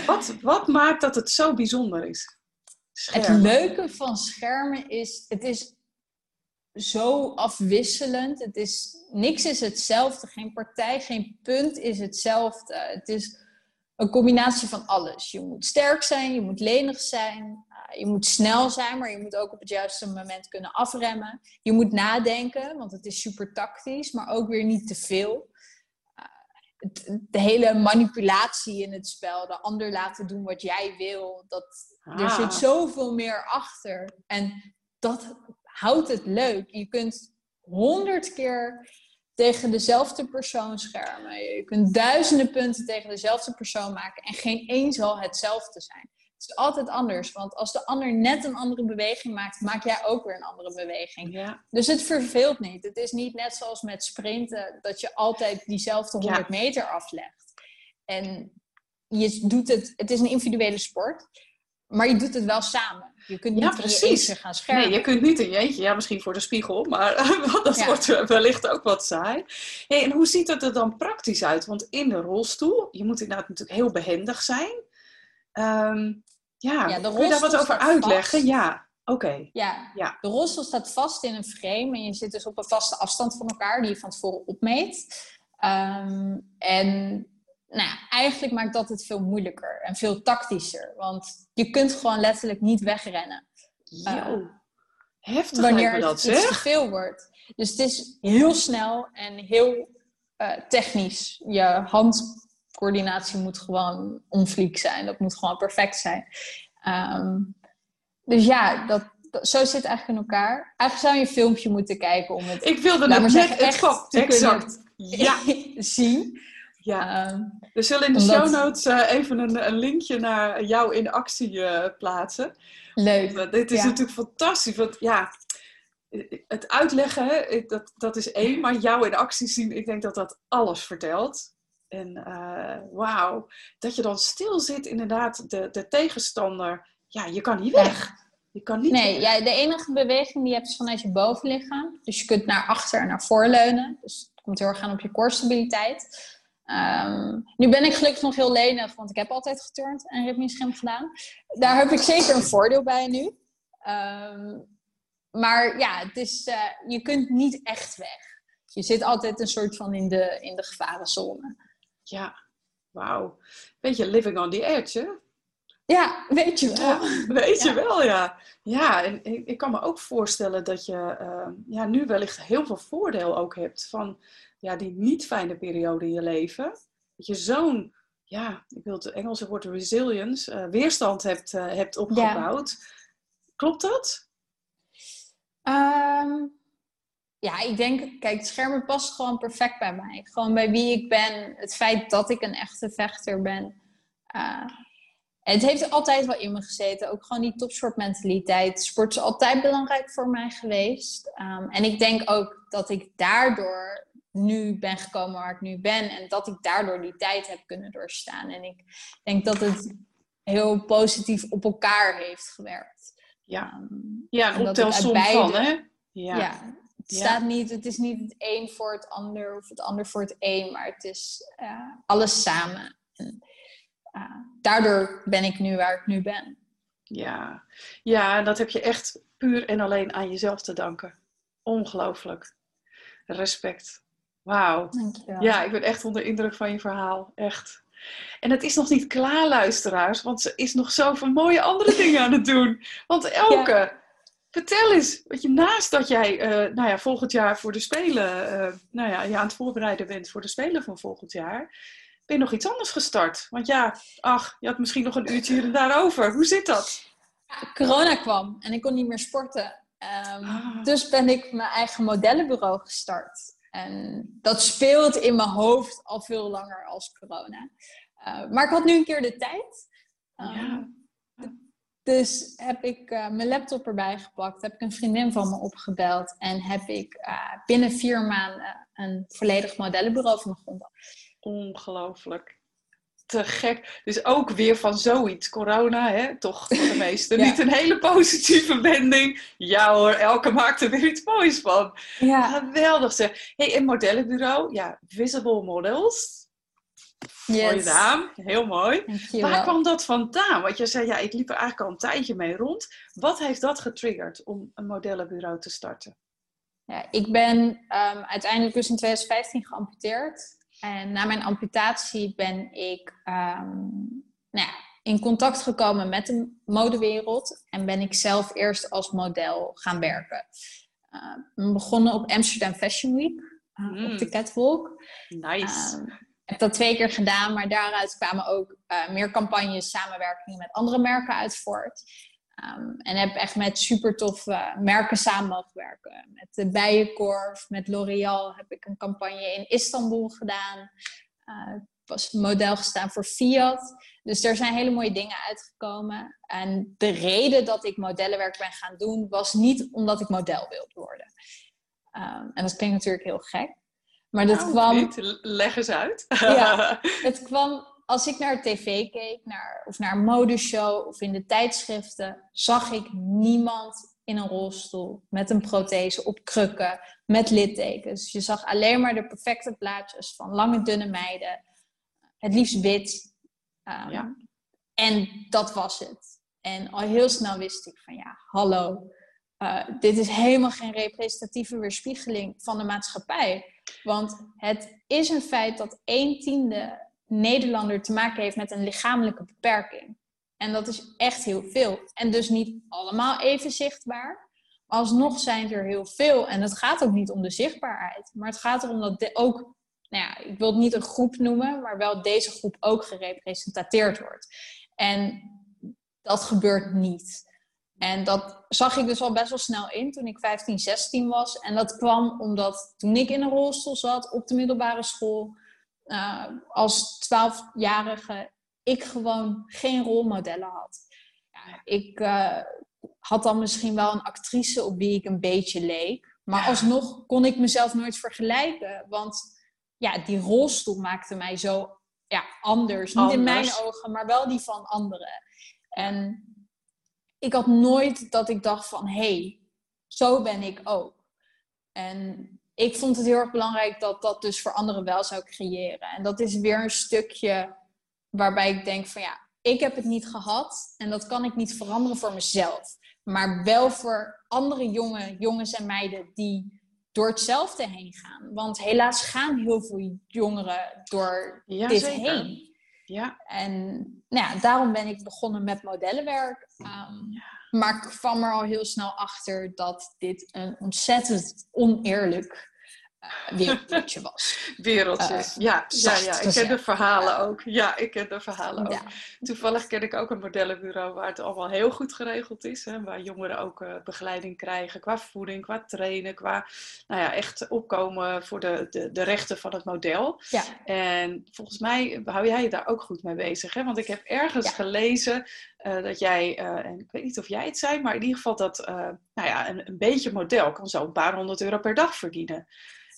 Wat, wat maakt dat het zo bijzonder is? Het leuke van schermen is, het is zo afwisselend. Het is, niks is hetzelfde. Geen partij, geen punt is hetzelfde. Het is een combinatie van alles. Je moet sterk zijn, je moet lenig zijn, je moet snel zijn, maar je moet ook op het juiste moment kunnen afremmen. Je moet nadenken, want het is super tactisch, maar ook weer niet te veel. Uh, de hele manipulatie in het spel, de ander laten doen wat jij wil, dat, er ah. zit zoveel meer achter. En dat houdt het leuk. Je kunt honderd keer tegen dezelfde persoon schermen. Je kunt duizenden punten tegen dezelfde persoon maken en geen één zal hetzelfde zijn. Het is altijd anders, want als de ander net een andere beweging maakt, maak jij ook weer een andere beweging. Ja. Dus het verveelt niet. Het is niet net zoals met sprinten, dat je altijd diezelfde 100 meter aflegt. En je doet het, het is een individuele sport, maar je doet het wel samen. Je kunt niet ja, precies. gaan schermen. Nee, je kunt niet in je eentje. Ja, misschien voor de spiegel, maar dat wordt wellicht ook wat saai. Hey, en hoe ziet het er dan praktisch uit? Want in de rolstoel, je moet inderdaad natuurlijk heel behendig zijn. Um, ja, ja kun je daar wat over uitleggen? Ja, oké. Ja. ja, de rolstoel staat vast in een frame en je zit dus op een vaste afstand van elkaar die je van tevoren opmeet. Um, en nou ja, eigenlijk maakt dat het veel moeilijker en veel tactischer. Want je kunt gewoon letterlijk niet wegrennen. Uh, heftig wanneer dat, het, te veel wordt. Dus het is heel snel en heel uh, technisch. Je hand coördinatie moet gewoon onvliek zijn. Dat moet gewoon perfect zijn. Um, dus ja, dat, zo zit het eigenlijk in elkaar. Eigenlijk zou je een filmpje moeten kijken om het. Ik wilde net zeggen, echt te exact. Ja. zien. Ja. Um, we zullen in de show notes uh, even een, een, linkje naar jou in actie uh, plaatsen. Leuk. Want, uh, dit is ja. natuurlijk fantastisch. Want ja, het uitleggen, dat, dat is één. Maar jou in actie zien, ik denk dat dat alles vertelt. En uh, wauw, dat je dan stil zit, inderdaad, de, de tegenstander. Ja, je kan niet weg. Je kan niet nee, ja, de enige beweging die je hebt is vanuit je bovenlichaam. Dus je kunt naar achter en naar voor leunen. Dus het komt heel erg aan op je core stabiliteit. Um, nu ben ik gelukkig nog heel lenig, want ik heb altijd geturnd en ritmisch gym gedaan. Daar heb ik zeker een voordeel bij nu. Um, maar ja, het is, uh, je kunt niet echt weg. Je zit altijd een soort van in de, in de gevarenzone. Ja, wauw. Beetje living on the edge, hè? Ja, weet je wel. weet je wel, ja. Ja, en ik, ik, kan me ook voorstellen dat je uh, ja, nu wellicht heel veel voordeel ook hebt van ja, die niet fijne periode in je leven. Dat je zo'n, ja, ik wil het Engelse woord resilience, uh, weerstand hebt, uh, hebt opgebouwd. Ja. Klopt dat? Um, ja, ik denk, kijk, schermen past gewoon perfect bij mij. Gewoon bij wie ik ben. Het feit dat ik een echte vechter ben. Uh, het heeft altijd wel in me gezeten. Ook gewoon die topsportmentaliteit. Sport is altijd belangrijk voor mij geweest. Um, en ik denk ook dat ik daardoor nu ben gekomen waar ik nu ben. En dat ik daardoor die tijd heb kunnen doorstaan. En ik denk dat het heel positief op elkaar heeft gewerkt. Ja, um, ja een optelsom van, hè? Ja. ja. Het, staat niet, het is niet het een voor het ander of het ander voor het een, maar het is uh, alles samen. En, uh, daardoor ben ik nu waar ik nu ben. Ja. ja, dat heb je echt puur en alleen aan jezelf te danken. Ongelooflijk. Respect. Wauw. Ja, ik ben echt onder indruk van je verhaal. Echt. En het is nog niet klaar, luisteraars, want ze is nog zoveel mooie andere dingen aan het doen. Want Elke, vertel eens, wat je naast dat jij uh, nou ja, volgend jaar voor de Spelen, uh, nou ja, je aan het voorbereiden bent voor de Spelen van volgend jaar, ben je nog iets anders gestart? Want ja, ach, je had misschien nog een uurtje hier en daar over. Hoe zit dat? corona kwam en ik kon niet meer sporten. Um, ah. Dus ben ik mijn eigen modellenbureau gestart. En dat speelt in mijn hoofd al veel langer als corona. Uh, maar ik had nu een keer de tijd. Um, ja. Dus heb ik uh, mijn laptop erbij gepakt, heb ik een vriendin van me opgebeld en heb ik uh, binnen vier maanden een volledig modellenbureau van de grond af. Ongelooflijk. Te gek. Dus ook weer van zoiets. Corona, hè? toch voor de meesten. Niet een hele positieve wending. Ja hoor, elke maakt er weer iets moois van. Ja. Geweldig zeg. hey, een modellenbureau. Ja, Visible Models. Yes. Mooie naam, heel mooi. Waar kwam dat vandaan? Want je zei, ja, ik liep er eigenlijk al een tijdje mee rond. Wat heeft dat getriggerd om een modellenbureau te starten? Ja, ik ben um, uiteindelijk dus in 2015 geamputeerd. En na mijn amputatie ben ik um, nou ja, in contact gekomen met de modewereld. En ben ik zelf eerst als model gaan werken. Uh, we begonnen op Amsterdam Fashion Week. Uh, Op de mm. catwalk. Nice. Uh, heb dat twee keer gedaan, maar daaruit kwamen ook uh, meer campagnes, samenwerkingen met andere merken uit voort. Um, en heb echt met super toffe merken samen mogen werken. Met de Bijenkorf, met L'Oréal heb ik een campagne in Istanbul gedaan. Uh, was model gestaan voor Fiat. Dus er zijn hele mooie dingen uitgekomen. En de reden dat ik modellenwerk ben gaan doen, was niet omdat ik model wilde worden. Um, en dat klinkt natuurlijk heel gek. Maar dat nou, kwam. Niet. Leg eens uit. ja, het kwam als ik naar tv keek, naar, of naar een modeshow of in de tijdschriften, zag ik niemand in een rolstoel met een prothese op krukken, met littekens. Je zag alleen maar de perfecte plaatjes van lange, dunne meiden, het liefst wit. Um, ja. En dat was het. En al heel snel wist ik van ja, hallo, uh, dit is helemaal geen representatieve weerspiegeling van de maatschappij. Want het is een feit dat een tiende Nederlander te maken heeft met een lichamelijke beperking. En dat is echt heel veel. En dus niet allemaal even zichtbaar. Alsnog zijn er heel veel. En het gaat ook niet om de zichtbaarheid. Maar het gaat erom dat ook, nou ja, ik wil het niet een groep noemen, maar wel deze groep ook gerepresenteerd wordt. En dat gebeurt niet. En dat zag ik dus al best wel snel in toen ik 15, 16 was. En dat kwam omdat toen ik in een rolstoel zat op de middelbare school, uh, als twaalfjarige ik gewoon geen rolmodellen had. Ja, ik uh, had dan misschien wel een actrice op wie ik een beetje leek. Maar alsnog kon ik mezelf nooit vergelijken. Want ja, die rolstoel maakte mij zo ja, anders. Niet in mijn ogen, maar wel die van anderen. En ik had nooit dat ik dacht van... hé, hey, zo ben ik ook. En ik vond het heel erg belangrijk dat dat dus voor anderen wel zou creëren. En dat is weer een stukje waarbij ik denk van ja, ik heb het niet gehad en dat kan ik niet veranderen voor mezelf. Maar wel voor andere jonge, jongens en meiden die door hetzelfde heen gaan. Want helaas gaan heel veel jongeren door dit heen. Ja. En nou ja, daarom ben ik begonnen met modellenwerk. Um, ja. Maar ik kwam er al heel snel achter dat dit een ontzettend oneerlijk wereldje was. Wereldjes, ja, ja, ja. Ik ken de verhalen ook. Ja, ik ken de verhalen ook. Toevallig ken ik ook een modellenbureau waar het allemaal heel goed geregeld is. Hè, waar jongeren ook uh, begeleiding krijgen qua voeding, qua trainen, qua nou ja, echt opkomen voor de, de, de rechten van het model. Ja. En volgens mij hou jij je daar ook goed mee bezig. Hè? Want ik heb ergens gelezen uh, dat jij, uh, en ik weet niet of jij het zei, maar in ieder geval dat nou ja, een, een beetje model kan zo een paar honderd euro per dag verdienen.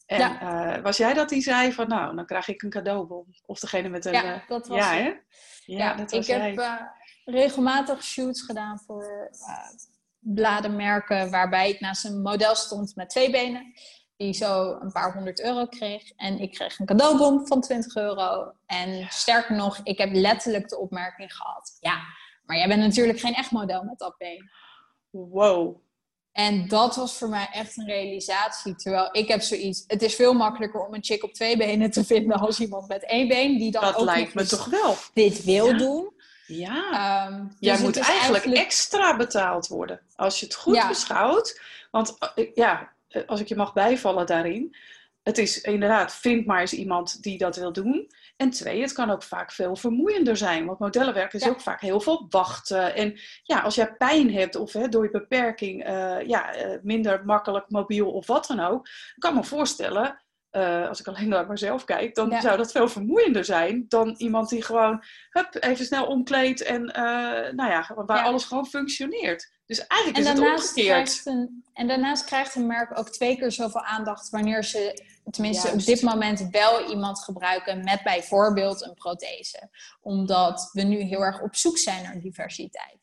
En ja. was jij dat die zei van nou, dan krijg ik een cadeaubon? Of degene met een... Ja, eh, dat was ja, hè? Ja, dat was ik heb regelmatig shoots gedaan voor bladenmerken waarbij ik naast een model stond met twee benen. Die zo een paar honderd euro kreeg. En ik kreeg een cadeaubon van 20 euro. En sterker nog, ik heb letterlijk de opmerking gehad. Ja, maar jij bent natuurlijk geen echt model met dat been. Wow. En dat was voor mij echt een realisatie. Terwijl ik heb zoiets. Het is veel makkelijker om een chick op twee benen te vinden als iemand met één been. Die dan dat ook lijkt me toch wel. Dit wil doen. Ja. Um, dus Jij moet eigenlijk, extra betaald worden. Als je het goed beschouwt. Want eh, ja, eh, als ik je mag bijvallen daarin. Het is inderdaad, vind maar eens iemand die dat wil doen. En twee, het kan ook vaak veel vermoeiender zijn. Want modellenwerk is ook vaak heel veel wachten. En ja, als jij pijn hebt of hè, door je beperking uh, ja, uh, minder makkelijk mobiel of wat dan ook. Ik kan me voorstellen, uh, als ik alleen naar mezelf kijk, dan zou dat veel vermoeiender zijn dan iemand die gewoon hup, even snel omkleedt en nou ja, waar alles gewoon functioneert. Dus eigenlijk en is het omgekeerd. Een, en daarnaast krijgt een merk ook twee keer zoveel aandacht wanneer ze tenminste op dit moment wel iemand gebruiken met bijvoorbeeld een prothese. Omdat we nu heel erg op zoek zijn naar diversiteit.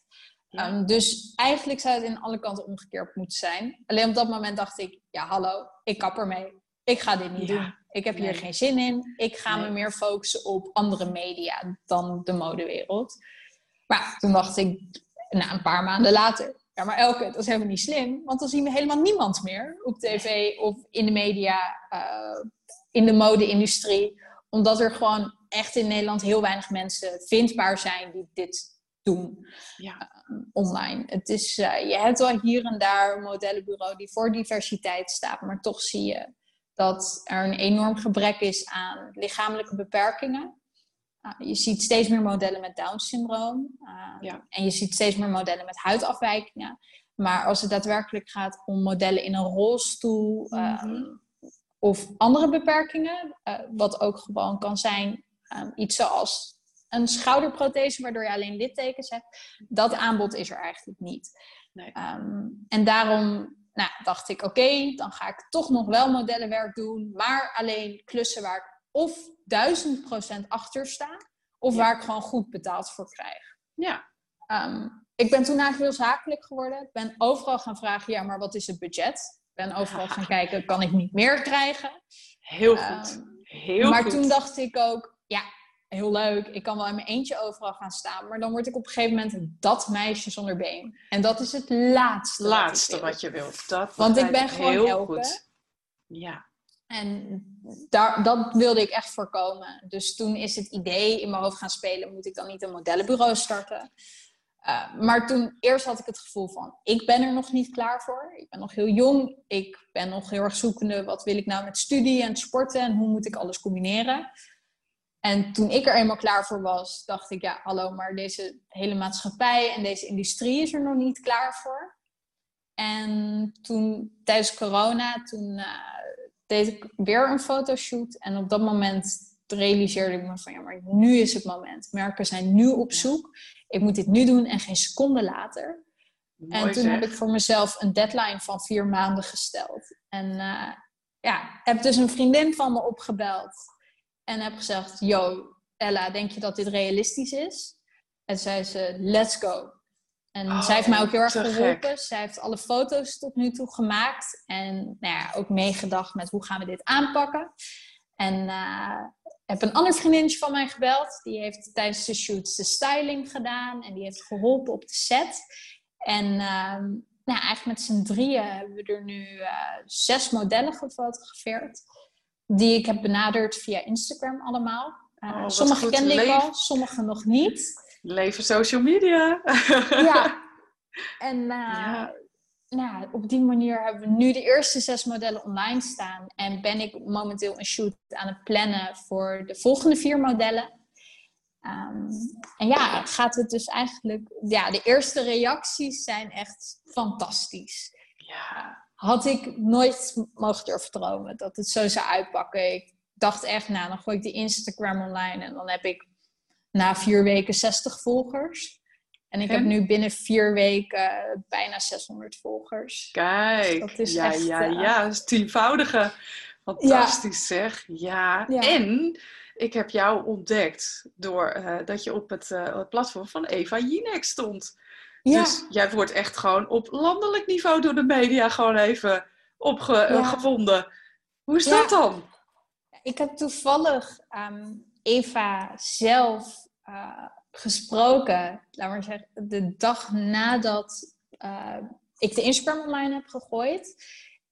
Ehm, dus eigenlijk zou het in alle kanten omgekeerd moeten zijn. Alleen op dat moment dacht ik, ja hallo, ik kap ermee. Ik ga dit niet doen. Ik heb hier geen zin in. Ik ga me meer focussen op andere media dan de modewereld. Maar toen dacht ik, na een paar maanden later, ja, maar Elke, dat is helemaal niet slim, want dan zien we helemaal niemand meer op tv of in de media, uh, in de mode-industrie. Omdat er gewoon echt in Nederland heel weinig mensen vindbaar zijn die dit doen ja. Uh, online. Het is, uh, je hebt wel hier en daar een modellenbureau die voor diversiteit staat, maar toch zie je dat er een enorm gebrek is aan lichamelijke beperkingen. Nou, je ziet steeds meer modellen met Down-syndroom. Ehm, ja. En je ziet steeds meer modellen met huidafwijkingen. Maar als het daadwerkelijk gaat om modellen in een rolstoel ehm, mhm. of andere beperkingen, uh, wat ook gewoon kan zijn um, iets zoals een schouderprothese waardoor je alleen littekens hebt, dat aanbod is er eigenlijk niet. Nee. en daarom nou, dacht ik, oké, dan ga ik toch nog wel modellenwerk doen, maar alleen klussen waar ik of duizend procent achter sta, of waar ik gewoon goed betaald voor krijg. Ja. Ehm, ik ben toen eigenlijk heel zakelijk geworden. Ik ben overal gaan vragen, ja, maar wat is het budget? Ik ben overal gaan kijken, kan ik niet meer krijgen? Heel goed. Um, heel maar toen dacht ik ook, ja, heel leuk. Ik kan wel in mijn eentje overal gaan staan. Maar dan word ik op een gegeven moment dat meisje zonder been. En dat is het laatste. Laatste wat, je wilt. Dat Want ik ben gewoon heel. Goed. Ja. En daar, dat wilde ik echt voorkomen. Dus toen is het idee in mijn hoofd gaan spelen: moet ik dan niet een modellenbureau starten? Uh, maar toen eerst had ik het gevoel van: ik ben er nog niet klaar voor. Ik ben nog heel jong. Ik ben nog heel erg zoekende: wat wil ik nou met studie en sporten en hoe moet ik alles combineren? En toen ik er eenmaal klaar voor was, dacht ik: ja, hallo, maar deze hele maatschappij en deze industrie is er nog niet klaar voor. En toen tijdens corona, toen. Uh, deed ik weer een fotoshoot. En op dat moment realiseerde ik me van ja, maar nu is het moment. Merken zijn nu op zoek. Ik moet dit nu doen en geen seconde later. en toen heb ik voor mezelf een deadline van vier maanden gesteld. En uh, ja, heb dus een vriendin van me opgebeld. En heb gezegd, yo, Ella, denk je dat dit realistisch is? En zei ze, let's go. En oh, zij heeft mij ook heel erg geholpen. Zij heeft alle foto's tot nu toe gemaakt. En nou ja, ook meegedacht met hoe gaan we dit aanpakken. En uh, heb een ander vriendinnetje van mij gebeld. Die heeft tijdens de shoots de styling gedaan. En die heeft geholpen op de set. En uh, nou, eigenlijk met z'n drieën hebben we er nu uh, zes modellen gefotografeerd. Die ik heb benaderd via Instagram allemaal. Oh, sommige kende ik al, sommige nog niet. Leven social media. ja. En uh, nou, op die manier hebben we nu de eerste zes modellen online staan. En ben ik momenteel een shoot aan het plannen voor de volgende vier modellen. Ehm, en ja, gaat het dus eigenlijk. Ja, de eerste reacties zijn echt fantastisch. Ja. Had ik nooit mogen durven dromen dat het zo zou uitpakken. Ik dacht echt, nou, dan gooi ik die Instagram online en dan heb ik na vier weken 60 volgers. En ik heb nu binnen vier weken bijna 600 volgers. Kijk, dus dat is ja, echt, ja, uh, ja, dat is tienvoudige. Fantastisch zeg. Ja. en ik heb jou ontdekt door uh, dat je op het, uh, het, platform van Eva Jinek stond. Ja. Dus jij wordt echt gewoon op landelijk niveau door de media gewoon even opgevonden. Hoe is dat dan? Ik heb toevallig um, Eva zelf gesproken, laat maar zeggen, de dag nadat uh, ik de Instagram online heb gegooid.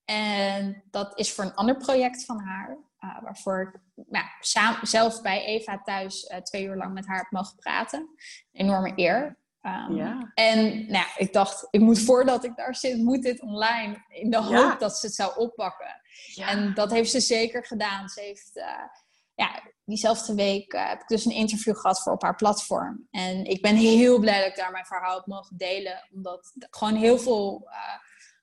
En dat is voor een ander project van haar, uh, waarvoor ik nou, samen, zelf bij Eva thuis uh, twee uur lang met haar heb mogen praten. Enorme eer. Um, ja. En nou, ik dacht, ik moet voordat ik daar zit, moet dit online. In de hoop ja. dat ze het zou oppakken. Ja. En dat heeft ze zeker gedaan. Ze heeft ja, diezelfde week uh, heb ik dus een interview gehad voor op haar platform. En ik ben heel blij dat ik daar mijn verhaal heb mogen delen. Omdat gewoon heel veel uh,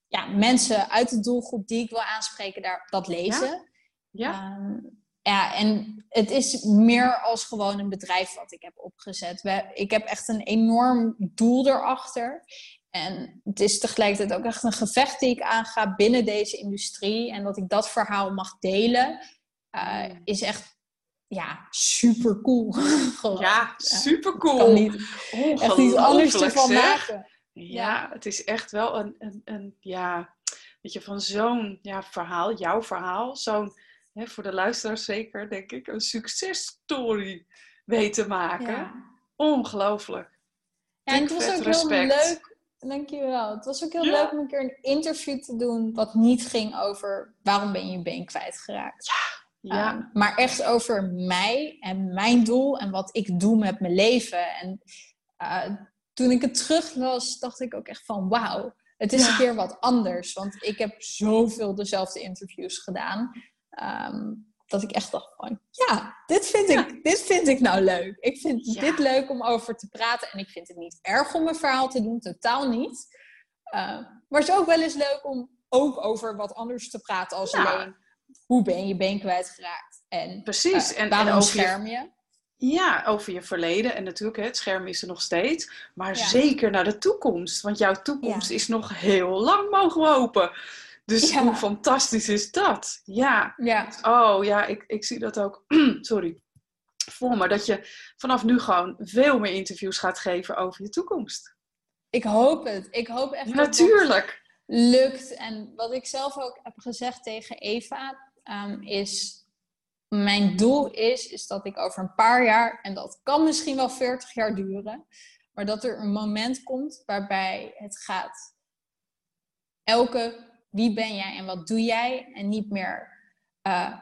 ja, mensen uit de doelgroep die ik wil aanspreken, daar, dat lezen. Ja. ja. Um, ja, en het is meer als gewoon een bedrijf wat ik heb opgezet. We, ik heb echt een enorm doel erachter. En het is tegelijkertijd ook echt een gevecht die ik aanga binnen deze industrie. En dat ik dat verhaal mag delen, uh, is echt ja, super cool. ja, super cool. Niet, echt iets anders ervan maken. Ja, het is echt wel een, een, een ja, weet je, van zo'n ja, verhaal, jouw verhaal, zo'n, voor de luisteraars zeker, denk ik, een successtory weten maken. Ja. Ongelooflijk. Ja, en het was ook respect. heel leuk. Dankjewel. Het was ook heel leuk om een keer een interview te doen wat niet ging over waarom ben je je been kwijtgeraakt. Ja. Ja. Um, maar echt over mij en mijn doel en wat ik doe met mijn leven. En uh, toen ik het teruglas, dacht ik ook echt van wauw, het is ja. een keer wat anders. Want ik heb zoveel dezelfde interviews gedaan. Um, dat ik echt dacht van, ja, dit vind, ja. Ik, dit vind ik nou leuk. Ik vind dit leuk om over te praten. En ik vind het niet erg om een verhaal te doen, totaal niet. Uh, maar het is ook wel eens leuk om ook over wat anders te praten als alleen hoe ben je been kwijtgeraakt? En, Precies. Uh, en, waarom en scherm je? Ja, over je verleden. En natuurlijk, hè, het scherm is er nog steeds. Maar ja. zeker naar de toekomst. Want jouw toekomst ja. is nog heel lang mogen we hopen. Dus ja. hoe fantastisch is dat? Ja. ja. Oh ja, ik, ik zie dat ook. Sorry. Voor me dat je vanaf nu gewoon veel meer interviews gaat geven over je toekomst. Ik hoop het. Ik hoop echt. Natuurlijk lukt. En wat ik zelf ook heb gezegd tegen Eva, um, is mijn doel is, is dat ik over een paar jaar, en dat kan misschien wel 40 jaar duren, maar dat er een moment komt waarbij het gaat, elke, wie ben jij en wat doe jij? En niet meer, uh,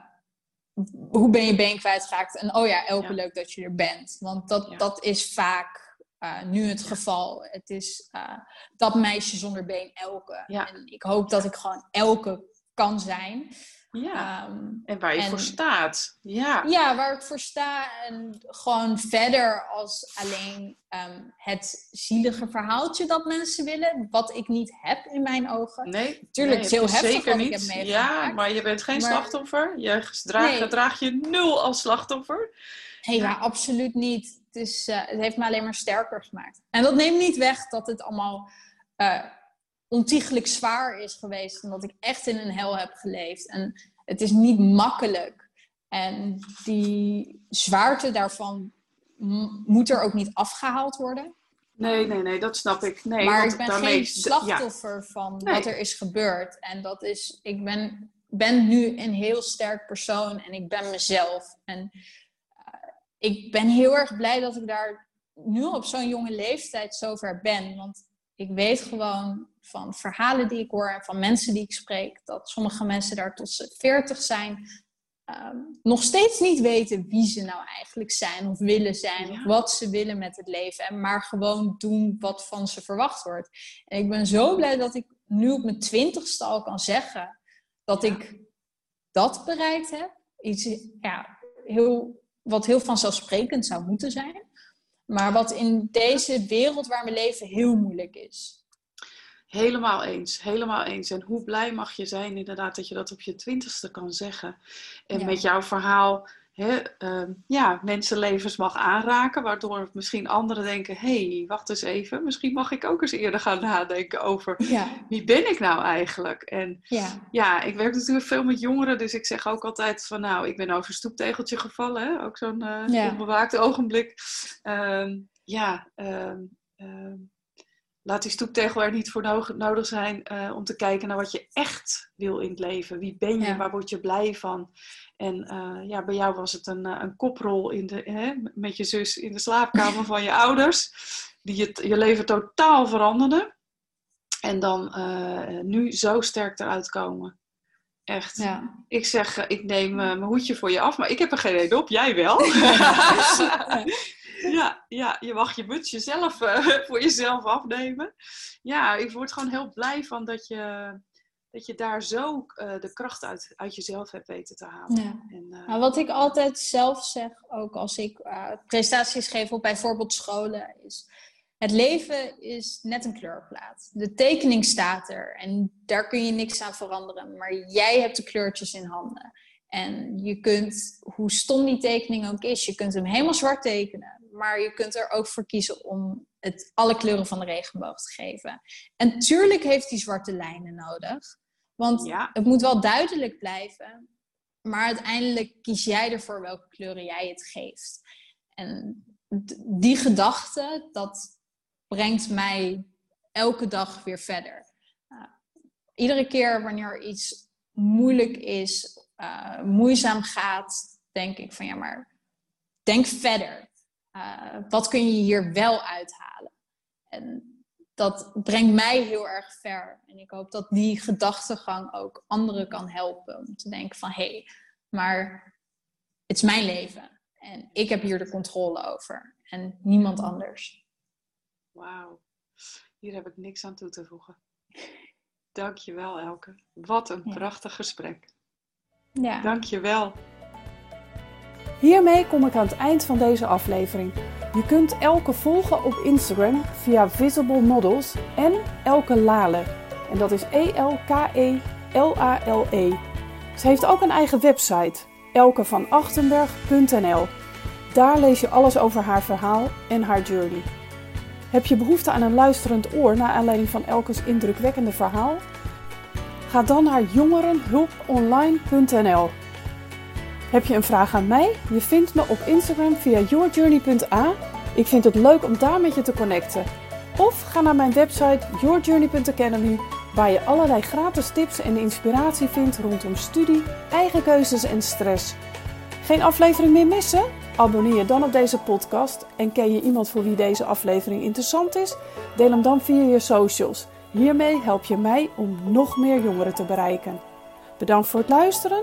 hoe ben je been kwijtgeraakt? En oh ja, elke ja. leuk dat je er bent. Want dat, ja. dat is vaak uh, nu het geval. Het is uh, dat meisje zonder been elke. En ik hoop dat ik gewoon elke kan zijn. Ja, um, en waar je en, voor staat. Ja. ja, waar ik voor sta. En gewoon verder als alleen um, het zielige verhaaltje dat mensen willen. Wat ik niet heb in mijn ogen. Nee, Tuurlijk, nee, heel heftig zeker niet. ik heb Ja, maar je bent geen maar, slachtoffer. Je draagt, nee. draag je nul als slachtoffer. Hey, ja. ja, absoluut niet. Het, is, uh, het heeft me alleen maar sterker gemaakt. En dat neemt niet weg dat het allemaal uh, ontiegelijk zwaar is geweest. En dat ik echt in een hel heb geleefd. En het is niet makkelijk. En die zwaarte daarvan moet er ook niet afgehaald worden. Nee, nee, nee, dat snap ik. Nee, maar ik ben daarmee... geen slachtoffer ja. van nee. wat er is gebeurd. En dat is, ik ben, ben nu een heel sterk persoon en ik ben mezelf. En ik ben heel erg blij dat ik daar nu op zo'n jonge leeftijd zover ben. Want ik weet gewoon van verhalen die ik hoor en van mensen die ik spreek, dat sommige mensen daar tot ze 40 zijn, um, nog steeds niet weten wie ze nou eigenlijk zijn of willen zijn, ja. of wat ze willen met het leven. En maar gewoon doen wat van ze verwacht wordt. En ik ben zo blij dat ik nu op mijn twintigste al kan zeggen dat ik dat bereikt heb. Iets ja, heel, wat heel vanzelfsprekend zou moeten zijn. Maar wat in deze wereld waar we leven heel moeilijk is. Helemaal eens, helemaal eens. En hoe blij mag je zijn inderdaad dat je dat op je twintigste kan zeggen. En met jouw verhaal hè, uh, ja, mensenlevens mag aanraken, waardoor misschien anderen denken, hé, hey, wacht eens even, misschien mag ik ook eens eerder gaan nadenken over wie ben ik nou eigenlijk? En ja. ja, ik werk natuurlijk veel met jongeren, dus ik zeg ook altijd van nou, ik ben over een stoeptegeltje gevallen, hè? ook zo'n uh, onbewaakt ogenblik. Uh, ja, ehm, laat die stoeptegel er niet voor nodig zijn uh, om te kijken naar wat je echt wil in het leven. Wie ben je? Waar word je blij van? En uh, ja, bij jou was het een, eh, een koprol in de, hè, met je zus in de slaapkamer van je ouders, die het, je leven totaal veranderde. En dan uh, nu zo sterk eruit komen. Echt. Ja. Ik zeg, ik neem mijn hoedje voor je af, maar ik heb er geen reden op. Jij wel. ja, ja, je mag je mutsje zelf uh, voor jezelf afnemen. Ja, ik word gewoon heel blij van dat je, dat je daar zo uh, de kracht uit, uit jezelf hebt weten te halen. Ja. En, uh, nou, wat ik altijd zelf zeg, ook als ik presentaties geef op bijvoorbeeld scholen, is... Het leven is net een kleurplaat. De tekening staat er en daar kun je niks aan veranderen. Maar jij hebt de kleurtjes in handen. En je kunt, hoe stom die tekening ook is, je kunt hem helemaal zwart tekenen maar je kunt er ook voor kiezen om het alle kleuren van de regenboog te geven. En tuurlijk heeft die zwarte lijnen nodig, want het moet wel duidelijk blijven, maar uiteindelijk kies jij ervoor welke kleuren jij het geeft. En die gedachte, dat brengt mij elke dag weer verder. Uh, iedere keer wanneer iets moeilijk is, uh, moeizaam gaat, denk ik van ja, maar denk verder. Uh, wat kun je hier wel uithalen? En dat brengt mij heel erg ver. En ik hoop dat die gedachtegang ook anderen kan helpen. Om te denken van, hé, hey, maar het is mijn leven. En ik heb hier de controle over. En niemand anders. Wauw. Hier heb ik niks aan toe te voegen. Dankjewel Elke. Wat een prachtig gesprek. Ja. Dankjewel. Hiermee kom ik aan het eind van deze aflevering. Je kunt Elke volgen op Instagram via Visible Models en Elke Lale. En dat is E-L-K-E-L-A-L-E. -E. Ze heeft ook een eigen website, elkevanachtenberg.nl. Daar lees je alles over haar verhaal en haar journey. Heb je behoefte aan een luisterend oor naar aanleiding van Elkes indrukwekkende verhaal? Ga dan naar jongerenhulponline.nl. Heb je een vraag aan mij? Je vindt me op Instagram via yourjourney.a. Ik vind het leuk om daar met je te connecten. Of ga naar mijn website yourjourney.academy, waar je allerlei gratis tips en inspiratie vindt rondom studie, eigen keuzes en stress. Geen aflevering meer missen? Abonneer je dan op deze podcast en ken je iemand voor wie deze aflevering interessant is? Deel hem dan via je socials. Hiermee help je mij om nog meer jongeren te bereiken. Bedankt voor het luisteren